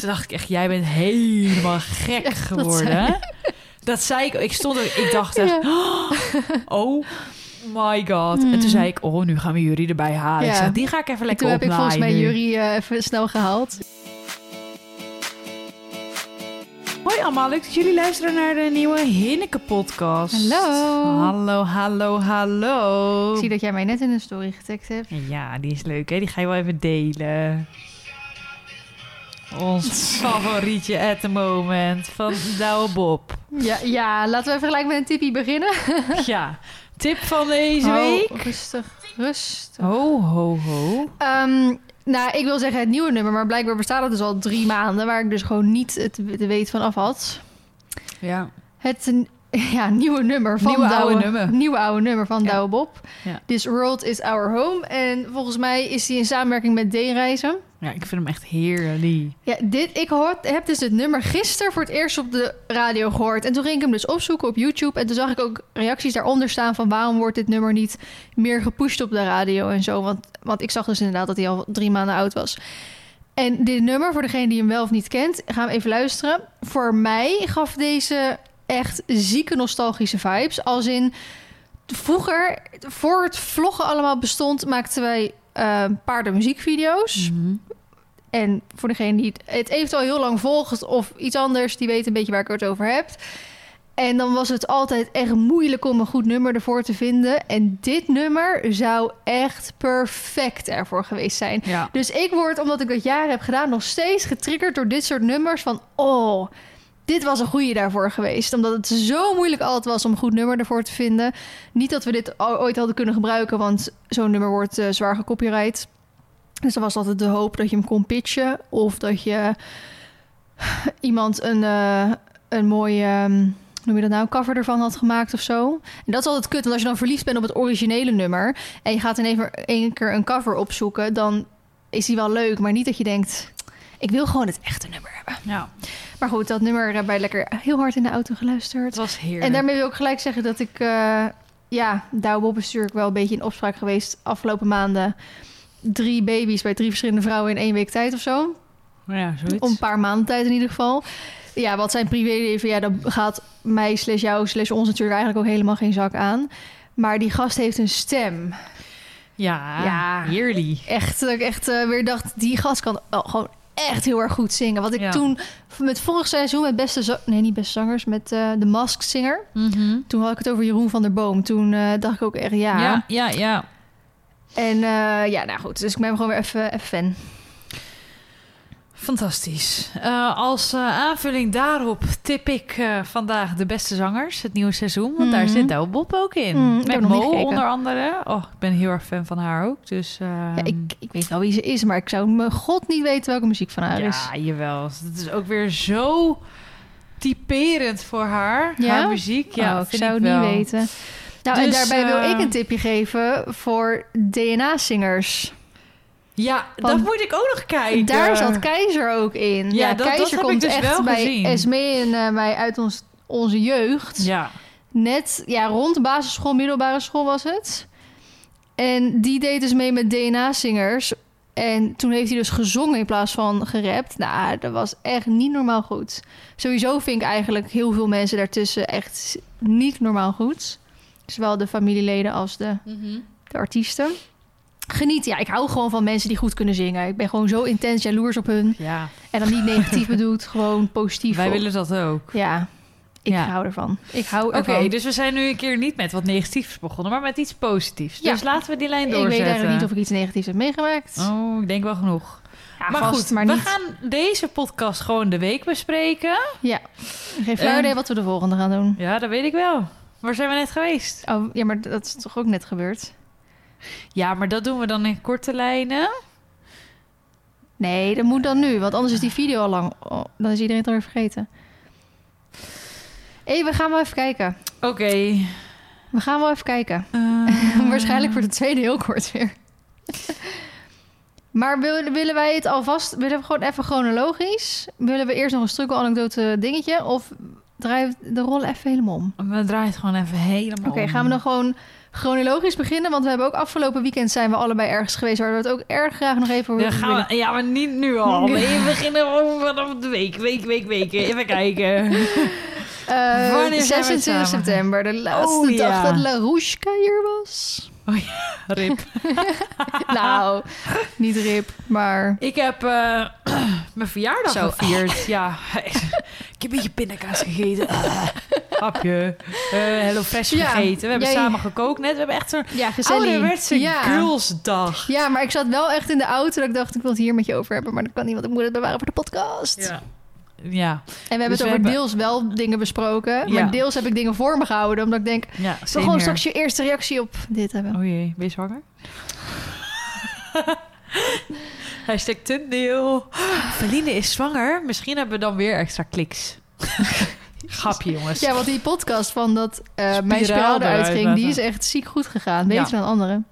Toen dacht ik echt, jij bent helemaal gek geworden. Dat zei ik. Ik stond er, ik dacht echt, oh my god. En toen zei ik, oh, nu gaan we jullie erbij halen. Ik zeg, die ga ik even En lekker toen heb ik volgens mij opnaaien. Jury eh, even snel gehaald. Hoi allemaal, leuk dat jullie luisteren naar de nieuwe Hinneke podcast. Hallo. Hallo, hallo, hallo. Ik zie dat jij mij net in een story getagd hebt. Ja, die is leuk, hè? Die ga je wel even delen. Ons favorietje at the moment van Douwe Bob. Ja, ja, laten we even gelijk met een tippie beginnen. Ja, tip van deze Oh, week. rustig, rustig. Ho, ho, ho. Ehm, nou, ik wil zeggen het nieuwe nummer, maar blijkbaar bestaat het dus al drie maanden, waar ik dus gewoon niet het de weet van af had. Ja. Het ja, nieuwe nummer van Nieuwe oude Douwe, nummer. Nieuwe oude nummer van Ja. Douwe Bob. Ja. This World is Our Home. En volgens mij is hij in samenwerking met D-Reizen. ja, ik vind hem echt heerlijk. Ja, dit, ik hoor, heb dus het nummer gisteren voor het eerst op de radio gehoord. En toen ging ik hem dus opzoeken op YouTube. En toen zag ik ook reacties daaronder staan van... waarom wordt dit nummer niet meer gepusht op de radio en zo. Want, want ik zag dus inderdaad dat hij al drie maanden oud was. En dit nummer, voor degene die hem wel of niet kent... gaan we even luisteren. Voor mij gaf deze echt zieke nostalgische vibes. Als in, vroeger, voor het vloggen allemaal bestond... maakten wij eh paardenmuziekvideo's. Mhm. En voor degene die het eventueel heel lang volgt of iets anders, die weet een beetje waar ik het over heb. En dan was het altijd echt moeilijk om een goed nummer ervoor te vinden. En dit nummer zou echt perfect ervoor geweest zijn. Ja. Dus ik word, omdat ik dat jaren heb gedaan, nog steeds getriggerd door dit soort nummers. Van, oh, dit was een goede daarvoor geweest. Omdat het zo moeilijk altijd was om een goed nummer ervoor te vinden. Niet dat we dit ooit hadden kunnen gebruiken, want zo'n nummer wordt eh, zwaar gecopyright. Dus er was altijd de hoop dat je hem kon pitchen. Of dat je iemand een, eh, een mooie, hoe noem je dat nou, cover ervan had gemaakt of zo. En dat is altijd kut, want als je dan verliefd bent op het originele nummer... en je gaat in één keer een cover opzoeken... dan is die wel leuk, maar niet dat je denkt... ik wil gewoon het echte nummer hebben. ja, Maar goed, dat nummer hebben wij lekker heel hard in de auto geluisterd. het was heerlijk. En daarmee wil ik gelijk zeggen dat ik... eh, ja, Douwe Bob is natuurlijk wel een beetje in opspraak geweest... afgelopen maanden. Drie baby's bij drie verschillende vrouwen in één week tijd of zo. Ja, zoiets. Om een paar maanden tijd in ieder geval. Ja, wat zijn privéleven, ja, dat gaat mij slash jou slash ons natuurlijk eigenlijk ook helemaal geen zak aan. Maar die gast heeft een stem. Ja, Ja. heerlijk. Echt, dat ik echt eh, weer dacht, die gast kan wel gewoon echt heel erg goed zingen. Wat ik Ja. toen met vorig seizoen met beste nee niet beste zangers met eh de Mask Singer. Mhm. Toen had ik het over Jeroen van der Boom. Toen eh, dacht ik ook echt ja. Ja, ja, ja. En eh, ja, nou goed. Dus ik ben gewoon weer even, even fan. Fantastisch. Eh, als eh, aanvulling daarop tip ik eh, vandaag de beste zangers, het nieuwe seizoen. Want daar Mhm. zit Douwe Bob ook in. Mm, Met Mo onder andere. Oh, ik ben heel erg fan van haar ook. Dus, Ja, ehm, ik, ik weet wel wie ze is, maar ik zou mijn god niet weten welke muziek van haar is. Ja, jawel. Het is ook weer zo typerend voor haar. Ja? Haar muziek. Ja, Oh, ik zou ik het niet weten. Nou, en Dus, daarbij wil ik een tipje geven voor DNA-zingers. Ja, Van- dat moet ik ook nog kijken. Daar zat Keizer ook in. Ja, Ja, dat- dat Keizer heb ik komt dus echt wel bij gezien. Esmee en eh, mij uit ons, onze jeugd. Ja, Net ja, rond de basisschool, middelbare school was het. En die deed dus mee met DNA-zingers. En toen heeft hij dus gezongen in plaats van gerapt. Nou, dat was echt niet normaal goed. Sowieso vind ik eigenlijk heel veel mensen daartussen echt niet normaal goed. Zowel de familieleden als de, de artiesten. Geniet, ja, ik hou gewoon van mensen die goed kunnen zingen. Ik ben gewoon zo intens jaloers op hun. ja. En dan niet negatief bedoeld, gewoon positief. wij op- willen dat ook. Ja, ik Ja. hou ervan. Ik hou Oké, dus we zijn nu een keer niet met wat negatiefs begonnen, maar met iets positiefs. Ja. Dus laten we die lijn Ik doorzetten. weet eigenlijk niet of ik iets negatiefs heb meegemaakt. Oh, ik denk wel genoeg. Ja, maar vast, goed, maar we niet. gaan deze podcast gewoon de week bespreken. Ja, geen flauw idee wat we de volgende gaan doen. Ja, dat weet ik wel. Waar zijn we net geweest? Oh, ja, maar dat is toch ook net gebeurd? Ja, maar dat doen we dan in korte lijnen. Nee, dat moet dan nu, want anders is die video al lang. oh, dan is iedereen het alweer vergeten. Hé, we gaan wel even kijken. Oké. We gaan wel even kijken. Eh, Waarschijnlijk wordt het tweede heel kort weer. maar willen, willen wij het alvast... Willen we gewoon even chronologisch? Willen we eerst nog een struggle-anekdote dingetje? Of draaien we de rol even helemaal om? We draaien het gewoon even helemaal Oké, om. gaan we dan gewoon chronologisch beginnen, want we hebben ook afgelopen weekend zijn we allebei ergens geweest waar we het ook erg graag nog even over Ja, willen. gaan we, ja, maar niet nu al. We beginnen vanaf de week. Week, week, week. Even kijken. Eh, zijn we 26 samen? september, de laatste Oh, dag ja. dat Laroushka hier was. Rip. nou, niet rip, maar... Ik heb eh, mijn verjaardag Zo. gevierd. Ja, ik heb een beetje pindakaas gegeten. Hapje. Eh Hello Fresh Ja, gegeten. We hebben jij- samen gekookt net. We hebben echt zo'n Ja, gezellig. ouderwetse ja. girlsdag. Ja, maar ik zat wel echt in de auto dat ik dacht, ik wil het hier met je over hebben. Maar dat kan niet, want ik moet het bewaren voor de podcast. Ja. Ja, En we hebben Dus het we over hebben- deels wel dingen besproken. Ja. Maar deels heb ik dingen voor me gehouden. Omdat ik denk, ja same gewoon here. straks je eerste reactie op dit hebben. Oh jee, ben je zwanger? Hashtag Tundeel. Feline is zwanger. Misschien hebben we dan weer extra kliks. Grapje, jongens. Ja, want die podcast van dat eh, mijn Spiraal eruit ging, die is echt ziek goed gegaan. Beter Ja. dan anderen.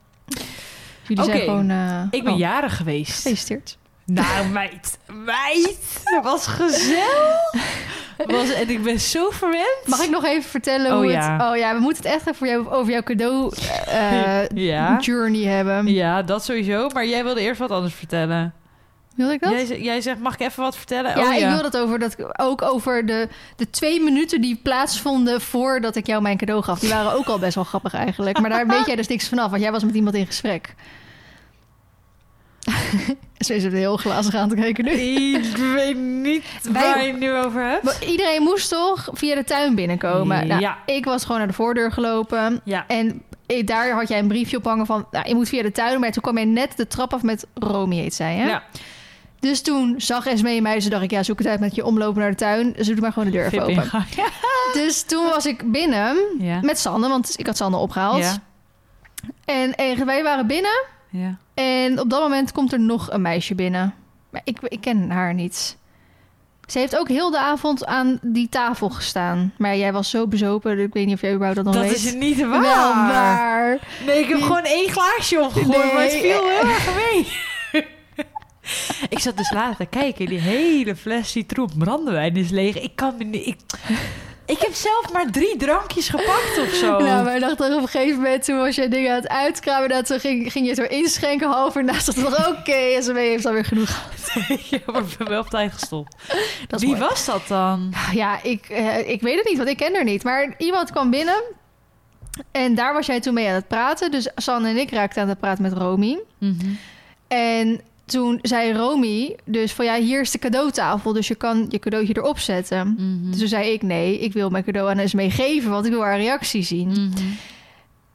Jullie zijn gewoon... eh, Ik ben oh, jarig geweest. Gefeliciteerd. Nou, meid. Meid. Dat was gezellig. Was, en ik ben zo verwend. Mag ik nog even vertellen Oh, hoe ja. het... Oh ja, we moeten het echt even voor jou, over jouw cadeau eh, Ja. journey hebben. Ja, dat sowieso. Maar jij wilde eerst wat anders vertellen. Wil ik dat? Jij, jij zegt, mag ik even wat vertellen? Ja, oh, ik wil dat over dat ook over de, de twee minuten die plaatsvonden voordat ik jou mijn cadeau gaf. Die waren ook al best wel grappig eigenlijk. Maar daar weet jij dus niks vanaf, want jij was met iemand in gesprek. Ze zit heel glazig aan te kijken nu. Ik weet niet Wij- waar je het nu over hebt. Iedereen moest toch via de tuin binnenkomen? Nou, Ja. ik was gewoon naar de voordeur gelopen. Ja. En daar had jij een briefje op hangen van... Nou, je moet via de tuin. Maar toen kwam jij net de trap af met Romy, heet zij, hè? Ja. Dus toen zag Esmee mij. Ze dacht ik, ja, zoek het uit met je omlopen naar de tuin. Dus doe maar gewoon de deur even open. Ja. Dus toen was ik binnen Ja. met Sanne, want ik had Sanne opgehaald. Ja. En, en wij waren binnen. Ja. En op dat moment komt er nog een meisje binnen. Maar ik, ik ken haar niet. Ze heeft ook heel de avond aan die tafel gestaan. Maar jij was zo bezopen, dus ik weet niet of jij überhaupt dat nog Dat weet. is niet waar. Wel waar. Nee, ik heb gewoon één glaasje opgegooid, Nee. maar het viel heel erg mee. ik zat dus later te kijken. Die hele fles citroen brandewijn is leeg. Ik kan me niet... Ik, ik heb zelf maar drie drankjes gepakt of zo. Nou, maar ik dacht toch op een gegeven moment, toen was jij dingen aan het uitkramen, dat toen ging, ging je het weer inschenken, half uur naast. Dat was oké, en SME heeft alweer genoeg gehad. ja, maar ik ben wel op tijd gestopt. Dat Wie mooi. was dat dan? Ja, ik, eh, ik weet het niet, want ik ken haar niet. Maar iemand kwam binnen en daar was jij toen mee aan het praten. Dus Sanne en ik raakten aan het praten met Romy. En toen zei Romy dus van ja, hier is de cadeautafel, dus je kan je cadeautje erop zetten. Dus toen zei ik nee, ik wil mijn cadeau aan Esmee geven, want ik wil haar reactie zien. Mhm.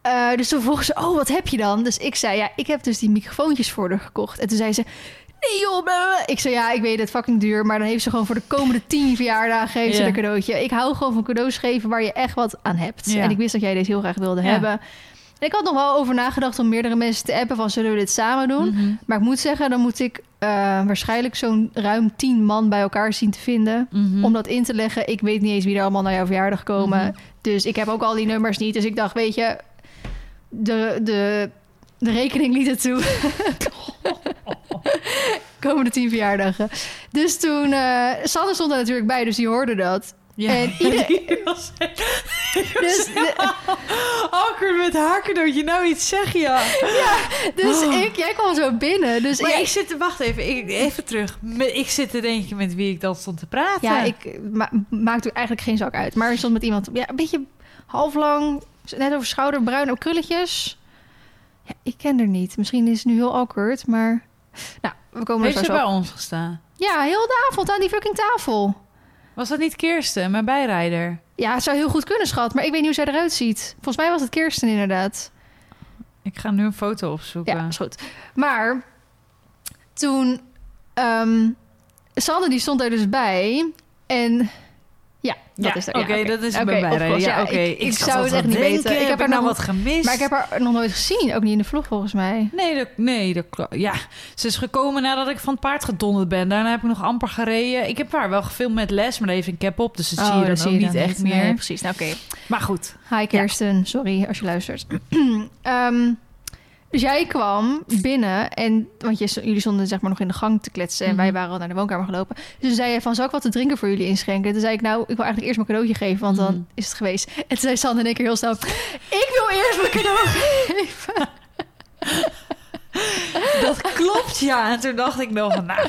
Eh, dus toen vroeg ze, oh, wat heb je dan? Dus ik zei, ja, ik heb dus die microfoontjes voor haar gekocht. En toen zei ze, nee joh, ik zei, ja, ik weet het, fucking duur. Maar dan heeft ze gewoon voor de komende tien verjaardagen heeft ze een cadeautje. Ik hou gewoon van cadeaus geven waar je echt wat aan hebt. En ik wist dat jij deze heel graag wilde hebben. En ik had nog wel over nagedacht om meerdere mensen te appen van, zullen we dit samen doen? Mhm. Maar ik moet zeggen, dan moet ik eh, waarschijnlijk zo'n ruim tien man bij elkaar zien te vinden. Mhm. Om dat in te leggen. Ik weet niet eens wie er allemaal naar jouw verjaardag komen. Mhm. Dus ik heb ook al die nummers niet. Dus ik dacht, weet je, de, de, de rekening liet het toe. Komende tien verjaardagen. Dus toen, Sanne stond er natuurlijk bij, dus die hoorde dat. Ja. En ieder- Die was- Dus, de- Awkward met haar cadeautje. Nou iets zeg ja. dus Oh. ik, jij kwam zo binnen. Dus Maar ja, ik zit te... Wacht even. Ik, even terug. Ik zit te denken met wie ik dan stond te praten. ja, ik ma maakt er eigenlijk geen zak uit. Maar er stond met iemand, ja, een beetje half lang, net over schouder, bruin, ook krulletjes. Ja, ik ken er niet. Misschien is het nu heel awkward, maar... Nou, we komen er Heeft ze bij op. ons gestaan? Ja, heel de avond aan die fucking tafel. Was dat niet Kirsten, mijn bijrijder? Ja, het zou heel goed kunnen, schat. Maar ik weet niet hoe zij eruit ziet. Volgens mij was het Kirsten inderdaad. Ik ga nu een foto opzoeken. Ja, is goed. Maar toen... Sanne die stond er dus bij. En ja, dat Ja, is er. Oké, ja, dat is of bijrijder. course, Ja, oké. Ik, zou het echt niet denken, weten. Ik heb, heb haar nou nog, wat gemist. maar ik heb haar nog nooit gezien. Ook niet in de vlog volgens mij. Nee, dat, nee dat. Ja, ze is gekomen nadat ik van het paard gedonderd ben. Daarna heb ik nog amper gereden. Ik heb haar wel gefilmd met les, maar heeft een cap op. Dus dat zie je dan Oh, dat ook niet echt meer. Nee, precies. Nou, oké. Maar goed. Hi Kirsten, sorry als je luistert. Ehm, Dus jij kwam binnen en, want je, jullie stonden zeg maar nog in de gang te kletsen en Mhm. wij waren al naar de woonkamer gelopen. Dus toen zei je van, zal ik wat te drinken voor jullie inschenken? Toen zei ik, nou, ik wil eigenlijk eerst mijn cadeautje geven, want dan Mhm. is het geweest. En toen zei Sander in één keer heel snel, ik wil eerst mijn cadeau geven. Dat klopt, ja. En toen dacht ik nog van, nou,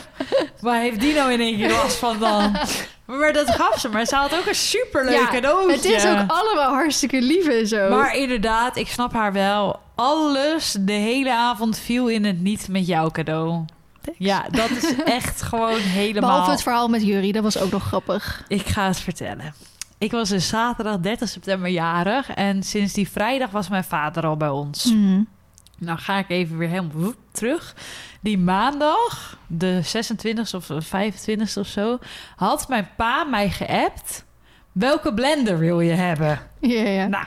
waar heeft die nou in één keer last van dan? Maar dat gaf ze. Maar ze had ook een superleuk Ja, cadeautje. Het is ook allemaal hartstikke lief en zo. Maar inderdaad, ik snap haar wel. Alles de hele avond viel in het niet met jouw cadeau. Ja, dat is echt gewoon helemaal... Behalve het verhaal met Jury, dat was ook nog grappig. Ik ga het vertellen. Ik was dus zaterdag 30 september jarig. En sinds die vrijdag was mijn vader al bij ons. Mhm. Nou ga ik even weer helemaal terug. Die maandag, de 26e of 25e of zo... had mijn pa mij geappt... welke blender wil je hebben? Ja, ja. Nou,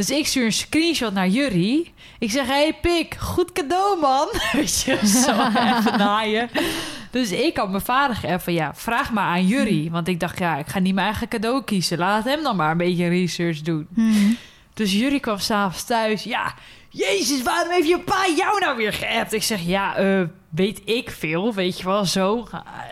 dus ik stuur een screenshot naar Jury. Ik zeg, hey pik, goed cadeau man. Weet je, zo even naaien. Dus ik had mijn vader geappt van, ja, vraag maar aan Jury. Want ik dacht, ja, ik ga niet mijn eigen cadeau kiezen. Laat hem dan maar een beetje research doen. Mhm. Dus Jury kwam s'avonds thuis. Ja, jezus, waarom heeft je pa jou nou weer geappt? Ik zeg, ja, eh, weet ik veel, weet je wel, zo.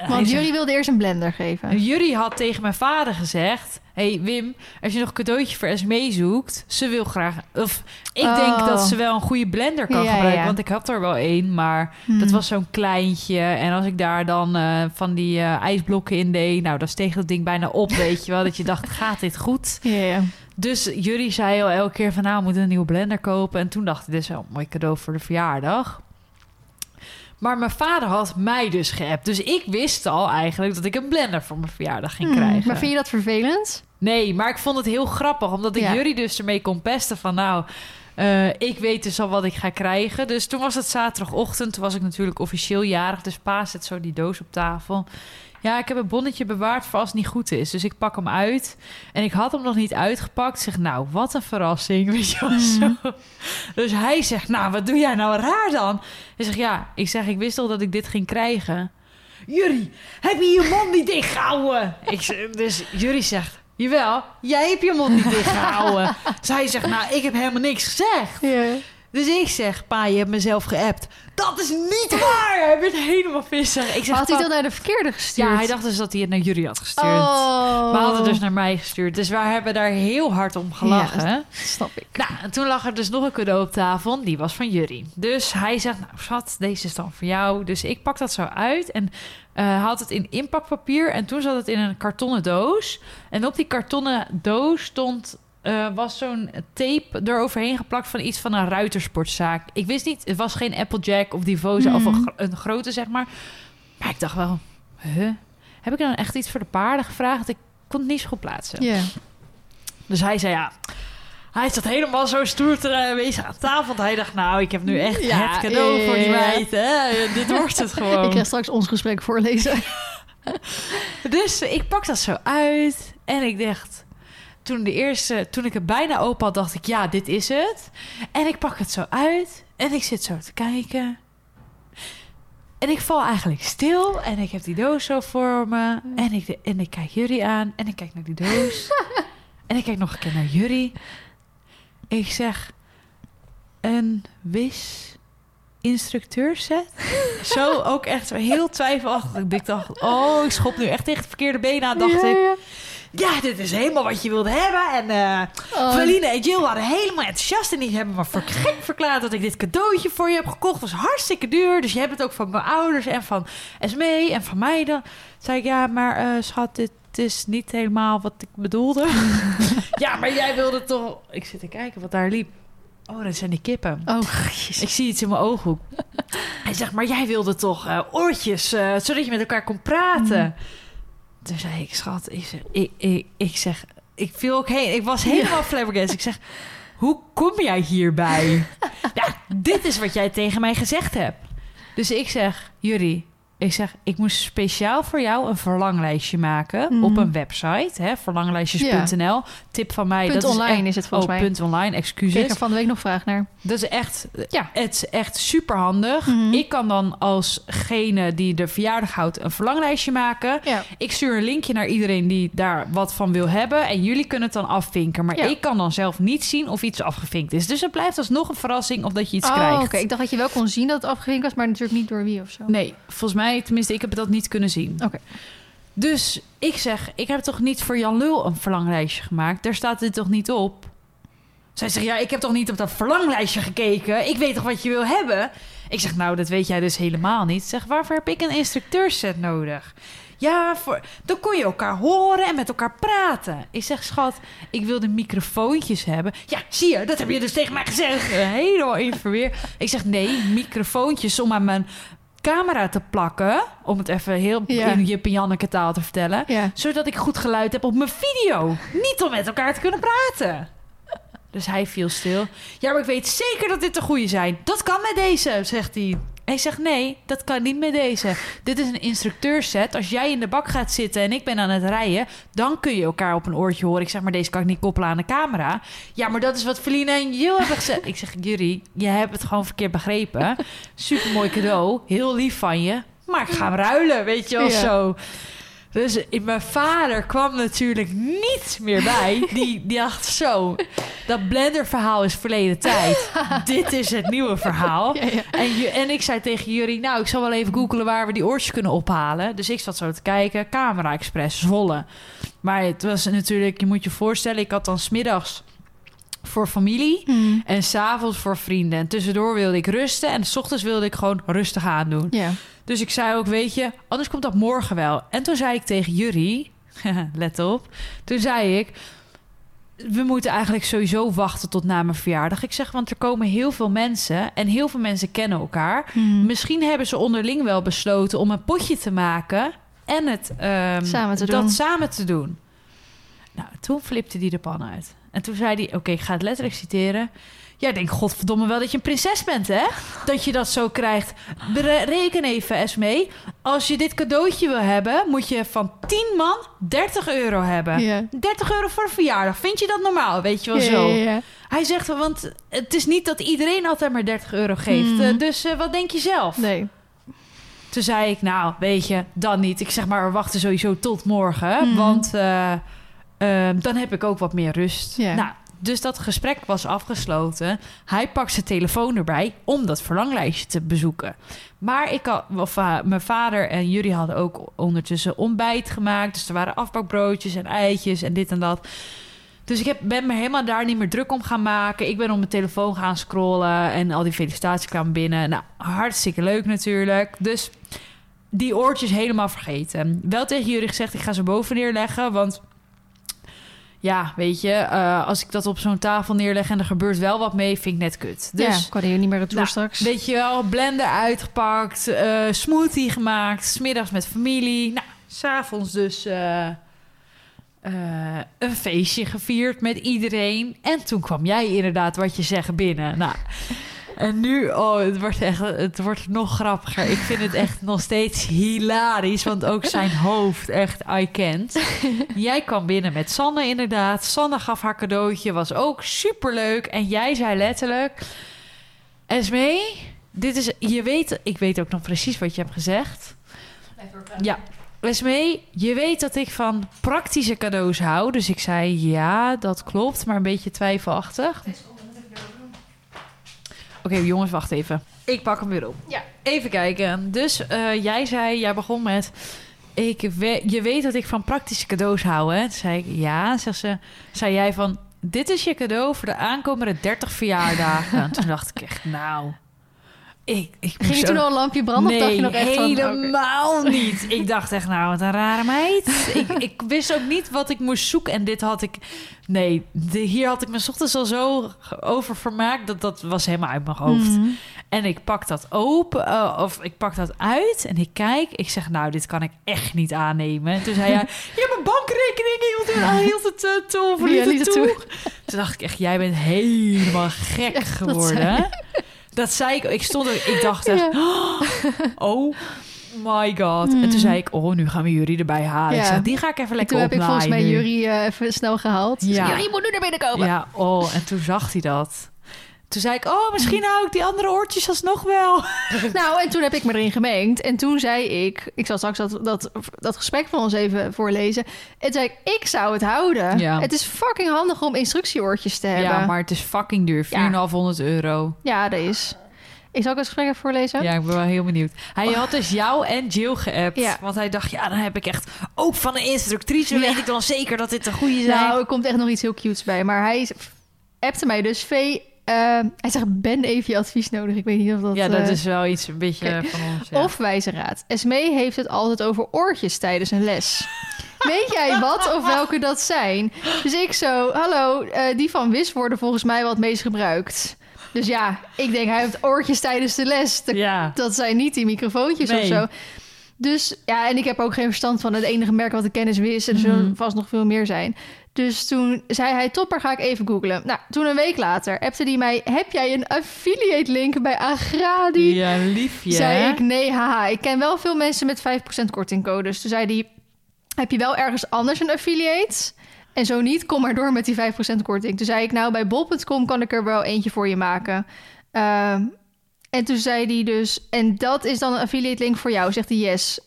Want zegt- Jury wilde eerst een blender geven. Jury had tegen mijn vader gezegd... hey Wim, als je nog een cadeautje voor Esmee zoekt... ze wil graag... of ik Oh. denk dat ze wel een goede blender kan Ja, gebruiken... ja. want ik had er wel één, maar Hmm. dat was zo'n kleintje... en als ik daar dan eh, van die eh, ijsblokken in deed... nou, dan steeg dat ding bijna op, weet je wel... dat je dacht, gaat dit goed? Ja, ja. Dus Jury zei al elke keer van... nou, we moeten een nieuwe blender kopen... en toen dacht ik, dit is wel een mooi cadeau voor de verjaardag... Maar mijn vader had mij dus geappt. Dus ik wist al eigenlijk dat ik een blender voor mijn verjaardag ging Hmm, krijgen. Maar vind je dat vervelend? Nee, maar ik vond het heel grappig. Omdat ik Ja. jullie dus ermee kon pesten van... nou, eh, ik weet dus al wat ik ga krijgen. Dus toen was het zaterdagochtend. Toen was ik natuurlijk officieel jarig. Dus pa zet zo die doos op tafel. Ja, ik heb een bonnetje bewaard voor als het niet goed is. Dus ik pak hem uit. En ik had hem nog niet uitgepakt. Zeg, nou, wat een verrassing. Weet je wel, Mhm. zo. Dus hij zegt, nou, wat doe jij nou raar dan? Ik zeg, ja, ik zeg, ik wist al dat ik dit ging krijgen. Jury, heb je je mond niet dichtgehouden? Ik dus Jury zegt, jawel, jij hebt je mond niet dichtgehouden. Zij zegt, nou, ik heb helemaal niks gezegd. Ja. Dus ik zeg, pa, je hebt mezelf geappt. Dat is niet waar! Hij werd helemaal vissig. Ik zeg, Had hij "Pa, dat naar de verkeerde gestuurd? Ja, hij dacht dus dat hij het naar Jury had gestuurd. Oh. Maar had het dus naar mij gestuurd. Dus wij hebben daar heel hard om gelachen. Ja, Snap ik. Nou, en toen lag er dus nog een cadeau op tafel. Die was van Jury. Dus hij zegt, nou schat, deze is dan voor jou. Dus ik pak dat zo uit en eh had het in inpakpapier. En toen zat het in een kartonnen doos. En op die kartonnen doos stond... eh, was zo'n tape eroverheen geplakt van iets van een ruitersportzaak. Ik wist niet, het was geen Applejack of Divosa of een, gro- een grote, zeg maar. Maar ik dacht wel, huh? Heb ik dan echt iets voor de paarden gevraagd? Ik kon het niet zo goed plaatsen. Ja. Dus hij zei ja. Hij zat helemaal zo stoer te eh, wezen aan tafel. Hij dacht, nou, ik heb nu echt Ja, het cadeau voor die meid. Hè? Dit wordt het Ik gewoon. ga straks ons gesprek voorlezen. Dus ik pak dat zo uit. En ik dacht, toen, de eerste, toen ik het bijna open had, dacht ik, ja, dit is het. En ik pak het zo uit. En ik zit zo te kijken. En ik val eigenlijk stil. En ik heb die doos zo voor me. En ik, en ik kijk jullie aan. En ik kijk naar die doos. en ik kijk nog een keer naar jullie. Ik zeg, een wis instructeurset? zo ook echt heel twijfelachtig. Ik dacht, oh, ik schop nu echt tegen het verkeerde been aan, dacht ja, ik. Ja. Ja, dit is helemaal wat je wilde hebben. En eh Oh, Feline en Jill waren helemaal enthousiast. En die hebben me voor gek verklaard dat ik dit cadeautje voor je heb gekocht. Het was hartstikke duur. Dus je hebt het ook van mijn ouders en van Esmee en van mij dan. Zei ik, ja, maar eh, schat, dit is niet helemaal wat ik bedoelde. ja, maar jij wilde toch... Ik zit te kijken wat daar liep. Oh, dat zijn die kippen. Oh, jezus. Ik zie iets in mijn ooghoek. Hij zegt, maar jij wilde toch eh, oortjes, zodat je met elkaar kon praten. Toen zei ik, schat, ik zeg, ik, ik, ik zeg, ik viel ook heen. Ik was helemaal flabbergasted. Ik zeg, hoe kom jij hierbij? ja, dit is wat jij tegen mij gezegd hebt. Dus ik zeg, Jury, Ik zeg, ik moest speciaal voor jou een verlanglijstje maken Mhm. op een website, hè, verlanglijstjes.nl. Tip van mij, Punt dat online is, echt, is het volgens oh, mij. punt online, Ik excuses. kreeg er van de week nog vraag naar. Dat is echt, Ja. het is echt super handig. Mhm. Ik kan dan alsgene die de verjaardag houdt een verlanglijstje maken. Ja. Ik stuur een linkje naar iedereen die daar wat van wil hebben. En jullie kunnen het dan afvinken. Maar Ja. ik kan dan zelf niet zien of iets afgevinkt is. Dus het blijft alsnog een verrassing of dat je iets oh, krijgt. oké. Ik dacht dat je wel kon zien dat het afgevinkt was, maar natuurlijk niet door wie of zo. Nee, volgens mij, tenminste, ik heb dat niet kunnen zien. Oké. Dus ik zeg, ik heb toch niet voor Jan Lul een verlanglijstje gemaakt? Daar staat dit toch niet op? Zij zegt, ja, ik heb toch niet op dat verlanglijstje gekeken? Ik weet toch wat je wil hebben? Ik zeg, nou, dat weet jij dus helemaal niet. Zeg, waarvoor heb ik een instructeurset nodig? Ja, voor, dan kon je elkaar horen en met elkaar praten. Ik zeg, schat, ik wil de microfoontjes hebben. Ja, zie je, dat heb je dus tegen mij gezegd. Helemaal in verweer. Ik zeg, nee, microfoontjes om aan mijn camera te plakken. Om het even heel Ja. in Jip en Janneke taal te vertellen. Ja. Zodat ik goed geluid heb op mijn video. Niet om met elkaar te kunnen praten. Dus hij viel stil. Ja, maar ik weet zeker dat dit de goede zijn. Dat kan met deze, zegt hij. Hij zegt nee, dat kan niet met deze. Dit is een instructeurset. Als jij in de bak gaat zitten en ik ben aan het rijden, dan kun je elkaar op een oortje horen. Ik zeg maar, deze kan ik niet koppelen aan de camera. Ja, maar dat is wat Feline en Jill hebben gezegd. Ik zeg, Jury, je hebt het gewoon verkeerd begrepen. Supermooi cadeau, heel lief van je. Maar ik ga hem ruilen, weet je wel Ja. zo. Dus mijn vader kwam natuurlijk niet meer bij. Die, die dacht zo, dat Blender-verhaal is verleden tijd. Dit is het nieuwe verhaal. Ja, ja. En, je, en ik zei tegen jullie, nou, ik zal wel even googelen waar we die oortjes kunnen ophalen. Dus ik zat zo te kijken, Camera Express, Zwolle. Maar het was natuurlijk, je moet je voorstellen, ik had dan smiddags voor familie Hmm. en s'avonds voor vrienden. En tussendoor wilde ik rusten en s ochtends wilde ik gewoon rustig aandoen. Ja. Dus ik zei ook, weet je, anders komt dat morgen wel. En toen zei ik tegen Jury, let op, toen zei ik, we moeten eigenlijk sowieso wachten tot na mijn verjaardag. Ik zeg, want er komen heel veel mensen en heel veel mensen kennen elkaar. Hmm. Misschien hebben ze onderling wel besloten om een potje te maken en het ehm, Samen te dat doen. samen te doen. Nou, toen flipte hij de pan uit. En toen zei hij, oké, ik ga het letterlijk citeren. Ja, ik denk, godverdomme wel dat je een prinses bent, hè? Dat je dat zo krijgt. Reken even eens mee. Als je dit cadeautje wil hebben, moet je van 10 man 30 euro hebben. Ja. 30 euro voor een verjaardag. Vind je dat normaal? Weet je wel Ja, zo? ja, ja. Hij zegt, want het is niet dat iedereen altijd maar 30 euro geeft. Mhm. Eh, dus eh, wat denk je zelf? Nee. Toen zei ik, nou, weet je, dan niet. Ik zeg maar, we wachten sowieso tot morgen. Mhm. Want eh, ehm, dan heb ik ook wat meer rust. Nou, dus dat gesprek was afgesloten. Hij pakt zijn telefoon erbij om dat verlanglijstje te bezoeken. Maar ik had, of, eh, mijn vader en jullie hadden ook ondertussen ontbijt gemaakt. Dus er waren afbakbroodjes en eitjes en dit en dat. Dus ik heb, ben me helemaal daar niet meer druk om gaan maken. Ik ben op mijn telefoon gaan scrollen en al die felicitaties kwamen binnen. Nou, hartstikke leuk natuurlijk. Dus die oortjes helemaal vergeten. Wel tegen jullie gezegd, ik ga ze boven neerleggen, want... Ja, weet je, eh, als ik dat op zo'n tafel neerleg en er gebeurt wel wat mee, vind ik net kut. Dus ja, kan je niet meer retour nou, straks. Weet je wel, blender uitgepakt, eh, smoothie gemaakt, smiddags met familie. Nou, s'avonds dus eh, een feestje gevierd met iedereen. En toen kwam jij inderdaad, wat je zegt, binnen. Nou, en nu, oh, het wordt echt, het wordt nog grappiger. Ik vind het echt nog steeds hilarisch, want ook zijn hoofd echt I can't. Jij kwam binnen met Sanne inderdaad. Sanne gaf haar cadeautje, was ook superleuk. En jij zei letterlijk... Esmee, dit is... Je weet... Ik weet ook nog precies wat je hebt gezegd. Ja. Esmee, je weet dat ik van praktische cadeaus hou. Dus ik zei, ja, dat klopt. Maar een beetje twijfelachtig. Oké, jongens, wacht even. Ik pak hem weer op. Ja. Even kijken. Dus eh, jij zei, jij begon met... Ik we- je weet dat ik van praktische cadeaus hou, hè? Toen zei ik, ja. Zegt ze, zei jij van... Dit is je cadeau voor de aankomende 30 verjaardagen. En toen dacht ik echt, nou... Ik, ik Ging je toen ook- al een lampje branden of dacht je nog echt van... helemaal niet. Ik dacht echt, nou, wat een rare meid. ik, ik wist ook niet wat ik moest zoeken. En dit had ik... Nee, de, hier had ik me 's ochtends al zo over vermaakt... dat dat was helemaal uit mijn hoofd. Mhm. En ik pak dat open, eh, of ik pak dat uit en ik kijk. Ik zeg, nou, dit kan ik echt niet aannemen. En toen zei hij, ja, mijn bankrekening hield het, hield het eh, toe, of Ja, het het toe. Toen dacht ik echt, jij bent helemaal gek geworden. Dat zei ik. Ik stond er, ik dacht echt, oh, my god. Mm. En toen zei ik, oh, nu gaan we jullie erbij halen. Ik Ja. zei, die ga ik even En lekker toen heb ik volgens mij. Jury eh, even snel gehaald. Dus Ja. Jury moet nu naar binnen komen. Ja, oh, en toen zag hij dat. Toen zei ik, oh, misschien hou ik die andere oortjes alsnog wel. Nou, en toen heb ik me erin gemengd. En toen zei ik... Ik zal straks dat, dat, dat gesprek van ons even voorlezen. En zei ik, ik zou het houden. Ja. Het is fucking handig om instructieoortjes te hebben. Ja, maar het is fucking duur. 4,500 euro. Ja, dat is. Ik zal ook het gesprek even voorlezen. Ja, ik ben wel heel benieuwd. Hij had dus jou en Jill geappt. Ja. Want hij dacht, ja, dan heb ik echt... Ook van een instructrice Ja. weet ik dan zeker dat dit een goede zijn. Nou, er komt echt nog iets heel cutes bij. Maar hij appte mij dus. V, hij zegt, ben even je advies nodig. Ik weet niet of dat... ja, dat eh, is wel iets een beetje van ons. Ja. Of wijze raad. Esmee heeft het altijd over oortjes tijdens een les. Weet jij wat of welke dat zijn? Dus ik zo, hallo, eh, die van Wis worden volgens mij wel het meest gebruikt. Dus ja, ik denk hij heeft oortjes tijdens de les. Dat, ja. dat zijn niet die microfoontjes Nee. of zo. Dus ja, en ik heb ook geen verstand van het enige merk wat ik ken is Wis. En er zullen Mhm. vast nog veel meer zijn. Dus toen zei hij, topper, ga ik even googlen. Nou, toen een week later appte hij mij... heb jij een affiliate link bij Agradi? Ja, liefje. zei ik, nee, haha. Ik ken wel veel mensen met 5% kortingcodes. Toen zei hij, heb je wel ergens anders een affiliate? En zo niet, kom maar door met die 5% korting. Toen zei ik, nou, bij bol.com kan ik er wel eentje voor je maken. Ehm, en toen zei hij dus, en dat is dan een affiliate link voor jou, zegt hij yes.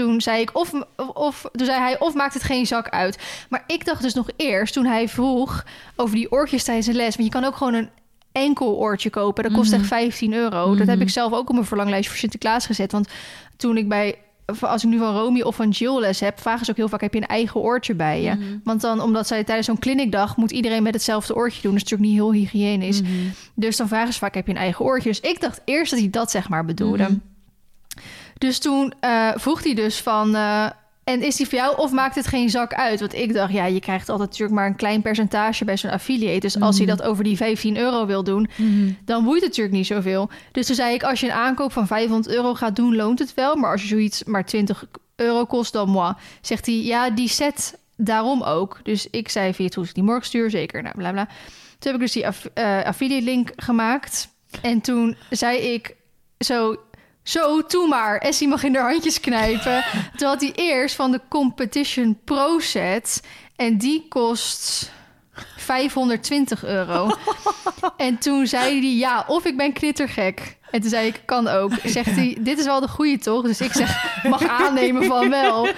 Toen zei ik, of, of, toen zei hij, of maakt het geen zak uit. Maar ik dacht dus nog eerst, toen hij vroeg over die oortjes tijdens de les. Want je kan ook gewoon een enkel oortje kopen. Dat kost Mhm. echt 15 euro. Dat heb Mhm. ik zelf ook op mijn verlanglijst voor Sinterklaas gezet. Want toen ik bij, als ik nu van Romy of van Jill les heb, vragen ze ook heel vaak: heb je een eigen oortje bij je? Mhm. Want dan, omdat zij tijdens zo'n clinicdag moet iedereen met hetzelfde oortje doen. Dat is natuurlijk niet heel hygiënisch. Mhm. Dus dan vragen ze vaak: heb je een eigen oortje? Dus ik dacht eerst dat hij dat zeg maar bedoelde. Mhm. Dus toen eh, vroeg hij dus van. eh, en is die voor jou of maakt het geen zak uit? Want ik dacht, ja, je krijgt altijd natuurlijk maar een klein percentage bij zo'n affiliate. Dus als hij Mhm. dat over die 15 euro wil doen, Mhm. dan boeit het natuurlijk niet zoveel. Dus toen zei ik, als je een aankoop van 500 euro gaat doen, loont het wel. Maar als je zoiets maar 20 euro kost, dan moi. Zegt hij, ja, die set daarom ook. Dus ik zei, via het die morgen stuur, zeker, nou, bla bla. Toen heb ik dus die aff- eh, affiliate link gemaakt. En toen zei ik zo... Zo, toe maar. Essie mag in haar handjes knijpen. Toen had hij eerst van de Competition Pro set. En die kost 520 euro. En toen zei hij, ja, of ik ben knittergek. En toen zei ik, kan ook. Zegt hij, dit is wel de goede toch? Dus ik zeg, mag aannemen van wel.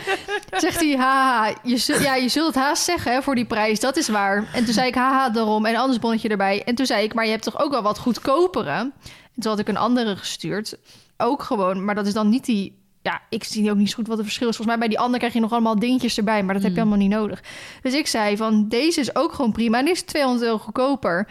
Zegt hij, haha, je, zult- ja, je zult het haast zeggen hè, voor die prijs. Dat is waar. En toen zei ik, haha, daarom. En anders bonnetje erbij. En toen zei ik, maar je hebt toch ook wel wat goedkopere? En toen had ik een andere gestuurd. Ook gewoon, maar dat is dan niet die... Ja, ik zie ook niet zo goed wat het verschil is. Volgens mij bij die andere krijg je nog allemaal dingetjes erbij. Maar dat heb je Mm. allemaal niet nodig. Dus ik zei van, deze is ook gewoon prima. En die is 200 euro goedkoper.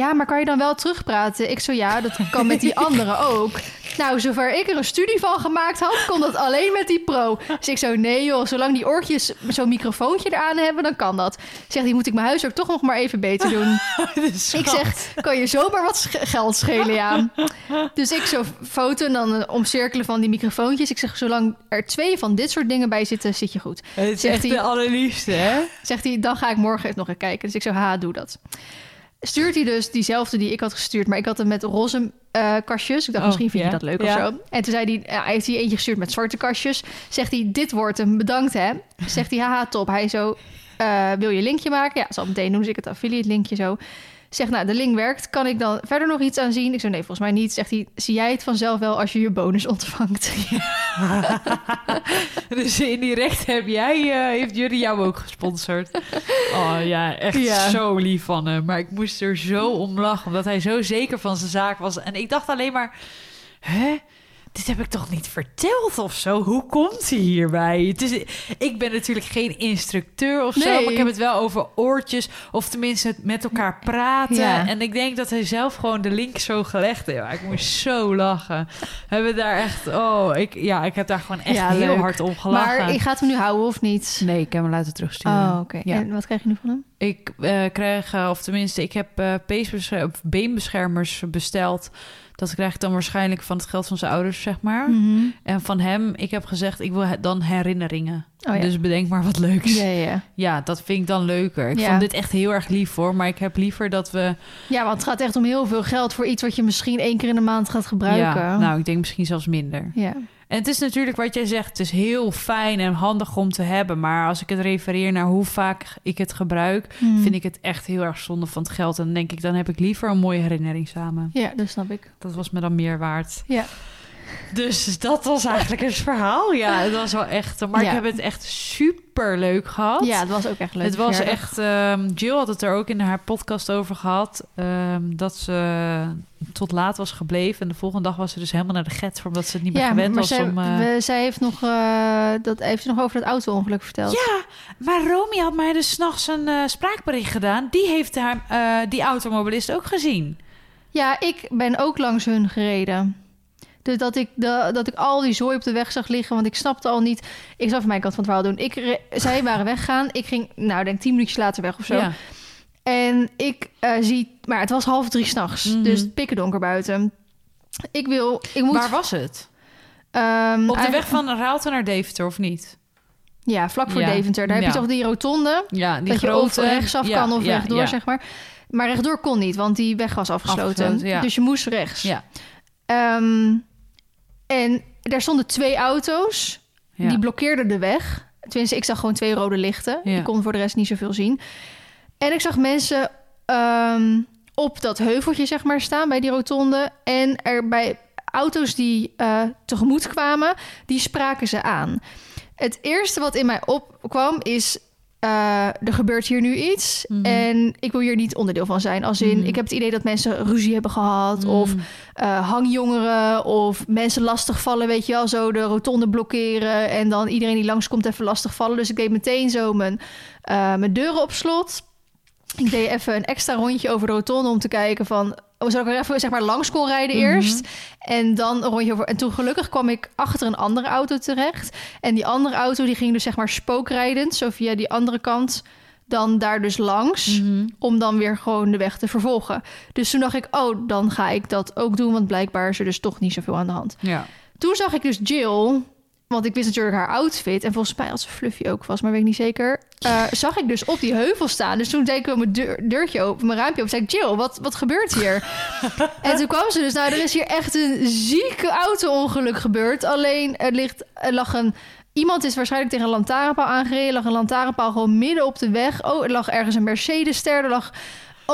Ja, maar kan je dan wel terugpraten? Ik zo, ja, dat kan met die andere ook. Nou, zover ik er een studie van gemaakt had, kon dat alleen met die pro. Dus ik zo, nee joh, zolang die oortjes zo'n microfoontje eraan hebben, dan kan dat. Zegt die moet ik mijn huiswerk toch nog maar even beter doen. Ik zeg, kan je zomaar wat sch- geld schelen, ja. Dus ik zo foto en dan een omcirkelen van die microfoontjes. Ik zeg, zolang er twee van dit soort dingen bij zitten, zit je goed. Het is Zegt echt hij- de allerliefste, hè? Zegt hij, dan ga ik morgen even nog even kijken. Dus ik zo, ha, doe dat. Stuurt hij dus diezelfde die ik had gestuurd, maar ik had hem met roze eh, kastjes. Ik dacht, Oh, misschien vind je dat leuk Ja. of zo. En toen zei hij, ja, hij heeft hij eentje gestuurd met zwarte kastjes. Zegt hij, dit wordt hem, bedankt hè. Zegt hij, haha, top. Hij zo, eh, wil je linkje maken? Ja, zal meteen doen, dus ik het affiliate linkje zo. Zegt, nou, de link werkt. Kan ik dan verder nog iets aan zien? Ik zo, nee, volgens mij niet. Zegt hij, zie jij het vanzelf wel als je je bonus ontvangt? Dus indirect heb jij, eh, heeft jullie jou ook gesponsord. Oh ja, echt Ja. zo lief van hem. Maar ik moest er zo om lachen, omdat hij zo zeker van zijn zaak was. En ik dacht alleen maar, hè? Dit heb ik toch niet verteld of zo? Hoe komt hij hierbij? Het is, ik ben natuurlijk geen instructeur of zo, Nee. maar ik heb het wel over oortjes. Of tenminste het met elkaar praten. Ja. En ik denk dat hij zelf gewoon de link zo gelegd heeft. Ik moest zo lachen. We hebben daar echt, oh, ik, ja, ik heb daar gewoon echt Ja, heel leuk. hard om gelachen. Maar je gaat hem nu houden of niet? Nee, ik heb hem laten terugsturen. Oh, oké. Ja. En wat krijg je nu van hem? Ik eh, krijg, eh, of tenminste, ik heb eh peesbescher- of beenbeschermers besteld. Dat krijg ik dan waarschijnlijk van het geld van zijn ouders, zeg maar. Mhm. En van hem, ik heb gezegd, ik wil dan herinneringen. Oh ja. Dus bedenk maar wat leuks. Ja, Ja, ja, dat vind ik dan leuker. Ik Ja. vond dit echt heel erg lief hoor. Maar ik heb liever dat we... ja, want het gaat echt om heel veel geld voor iets wat je misschien één keer in de maand gaat gebruiken. Nou, ik denk misschien zelfs minder. ja. En het is natuurlijk wat jij zegt, het is heel fijn en handig om te hebben. Maar als ik het refereer naar hoe vaak ik het gebruik, Hmm. vind ik het echt heel erg zonde van het geld. En dan denk ik, dan heb ik liever een mooie herinnering samen. Ja, dat snap ik. Dat was me dan meer waard. Ja. Dus dat was eigenlijk het verhaal. Ja, het was wel echt. Maar Ja. ik heb het echt super leuk gehad. Ja, het was ook echt leuk. Het was verjaardag. echt. ehm, Jill had het er ook in haar podcast over gehad. ehm, dat ze tot laat was gebleven. En de volgende dag was ze dus helemaal naar de get. Omdat ze het niet meer Ja, gewend was zij, om. eh, we- zij heeft nog, eh, dat heeft ze nog over dat auto-ongeluk verteld. Ja, maar Romy had mij dus s'nachts een eh, spraakbericht gedaan. Die heeft haar, die automobilist ook gezien. Ja, ik ben ook langs hun gereden. Dus dat ik, de, dat ik al die zooi op de weg zag liggen, want ik snapte al niet. Ik zou van mijn kant van het verhaal doen. Ik re- zij waren weggaan. Ik ging, nou, denk tien minuutjes later weg of zo. Ja. En ik eh, zie, maar het was half drie s'nachts, Mhm. dus pikken donker buiten. Ik wil, ik moet. Waar was het? ehm, Op de weg van Raalte naar Deventer, of niet? Ja, vlak voor Ja. Deventer. Daar heb je toch die rotonde. Ja, die dat je grote... of rechtsaf ja, kan of ja, rechtdoor, ja. zeg maar. Maar rechtdoor kon niet, want die weg was afgesloten. Afgesloten, ja. Dus je moest rechts. Ja, Ehm, en daar stonden twee auto's. ja. Die blokkeerden de weg. Tenminste, ik zag gewoon twee rode lichten. Ja. Ik kon voor de rest niet zoveel zien. En ik zag mensen ehm, op dat heuveltje, zeg maar, staan bij die rotonde. En er bij auto's die eh, tegemoet kwamen, die spraken ze aan. Het eerste wat in mij opkwam is... eh, er gebeurt hier nu iets Mhm. en ik wil hier niet onderdeel van zijn. Als in, Mhm. ik heb het idee dat mensen ruzie hebben gehad... of Mm. eh, hangjongeren of mensen lastigvallen, weet je wel, zo de rotonde blokkeren en dan iedereen die langskomt even lastigvallen. Dus ik deed meteen zo mijn, eh, mijn deuren op slot. Ik deed even een extra rondje over de rotonde om te kijken van, oh, zou ik er even zeg maar langs kon rijden Mhm. eerst en dan een rondje over. En toen gelukkig kwam ik achter een andere auto terecht en die andere auto die ging dus zeg maar spookrijdend, zo via die andere kant dan daar dus langs Mhm. om dan weer gewoon de weg te vervolgen. Dus toen dacht ik, oh, dan ga ik dat ook doen, want blijkbaar is er dus toch niet zoveel aan de hand. Ja. Toen zag ik dus Jill, want ik wist natuurlijk haar outfit en volgens mij had ze fluffy ook vast, maar weet ik niet zeker. eh, zag ik dus op die heuvel staan. Dus toen deed ik mijn deur, deurtje open, mijn raampje open. Zei ik, Jill, wat, wat gebeurt hier? en toen kwam ze dus, nou, er is hier echt een zieke auto-ongeluk gebeurd. Alleen er, ligt, er lag een Iemand is waarschijnlijk tegen een lantaarnpaal aangereden. Er lag een lantaarnpaal gewoon midden op de weg. Oh, er lag ergens een Mercedes-ster. Er lag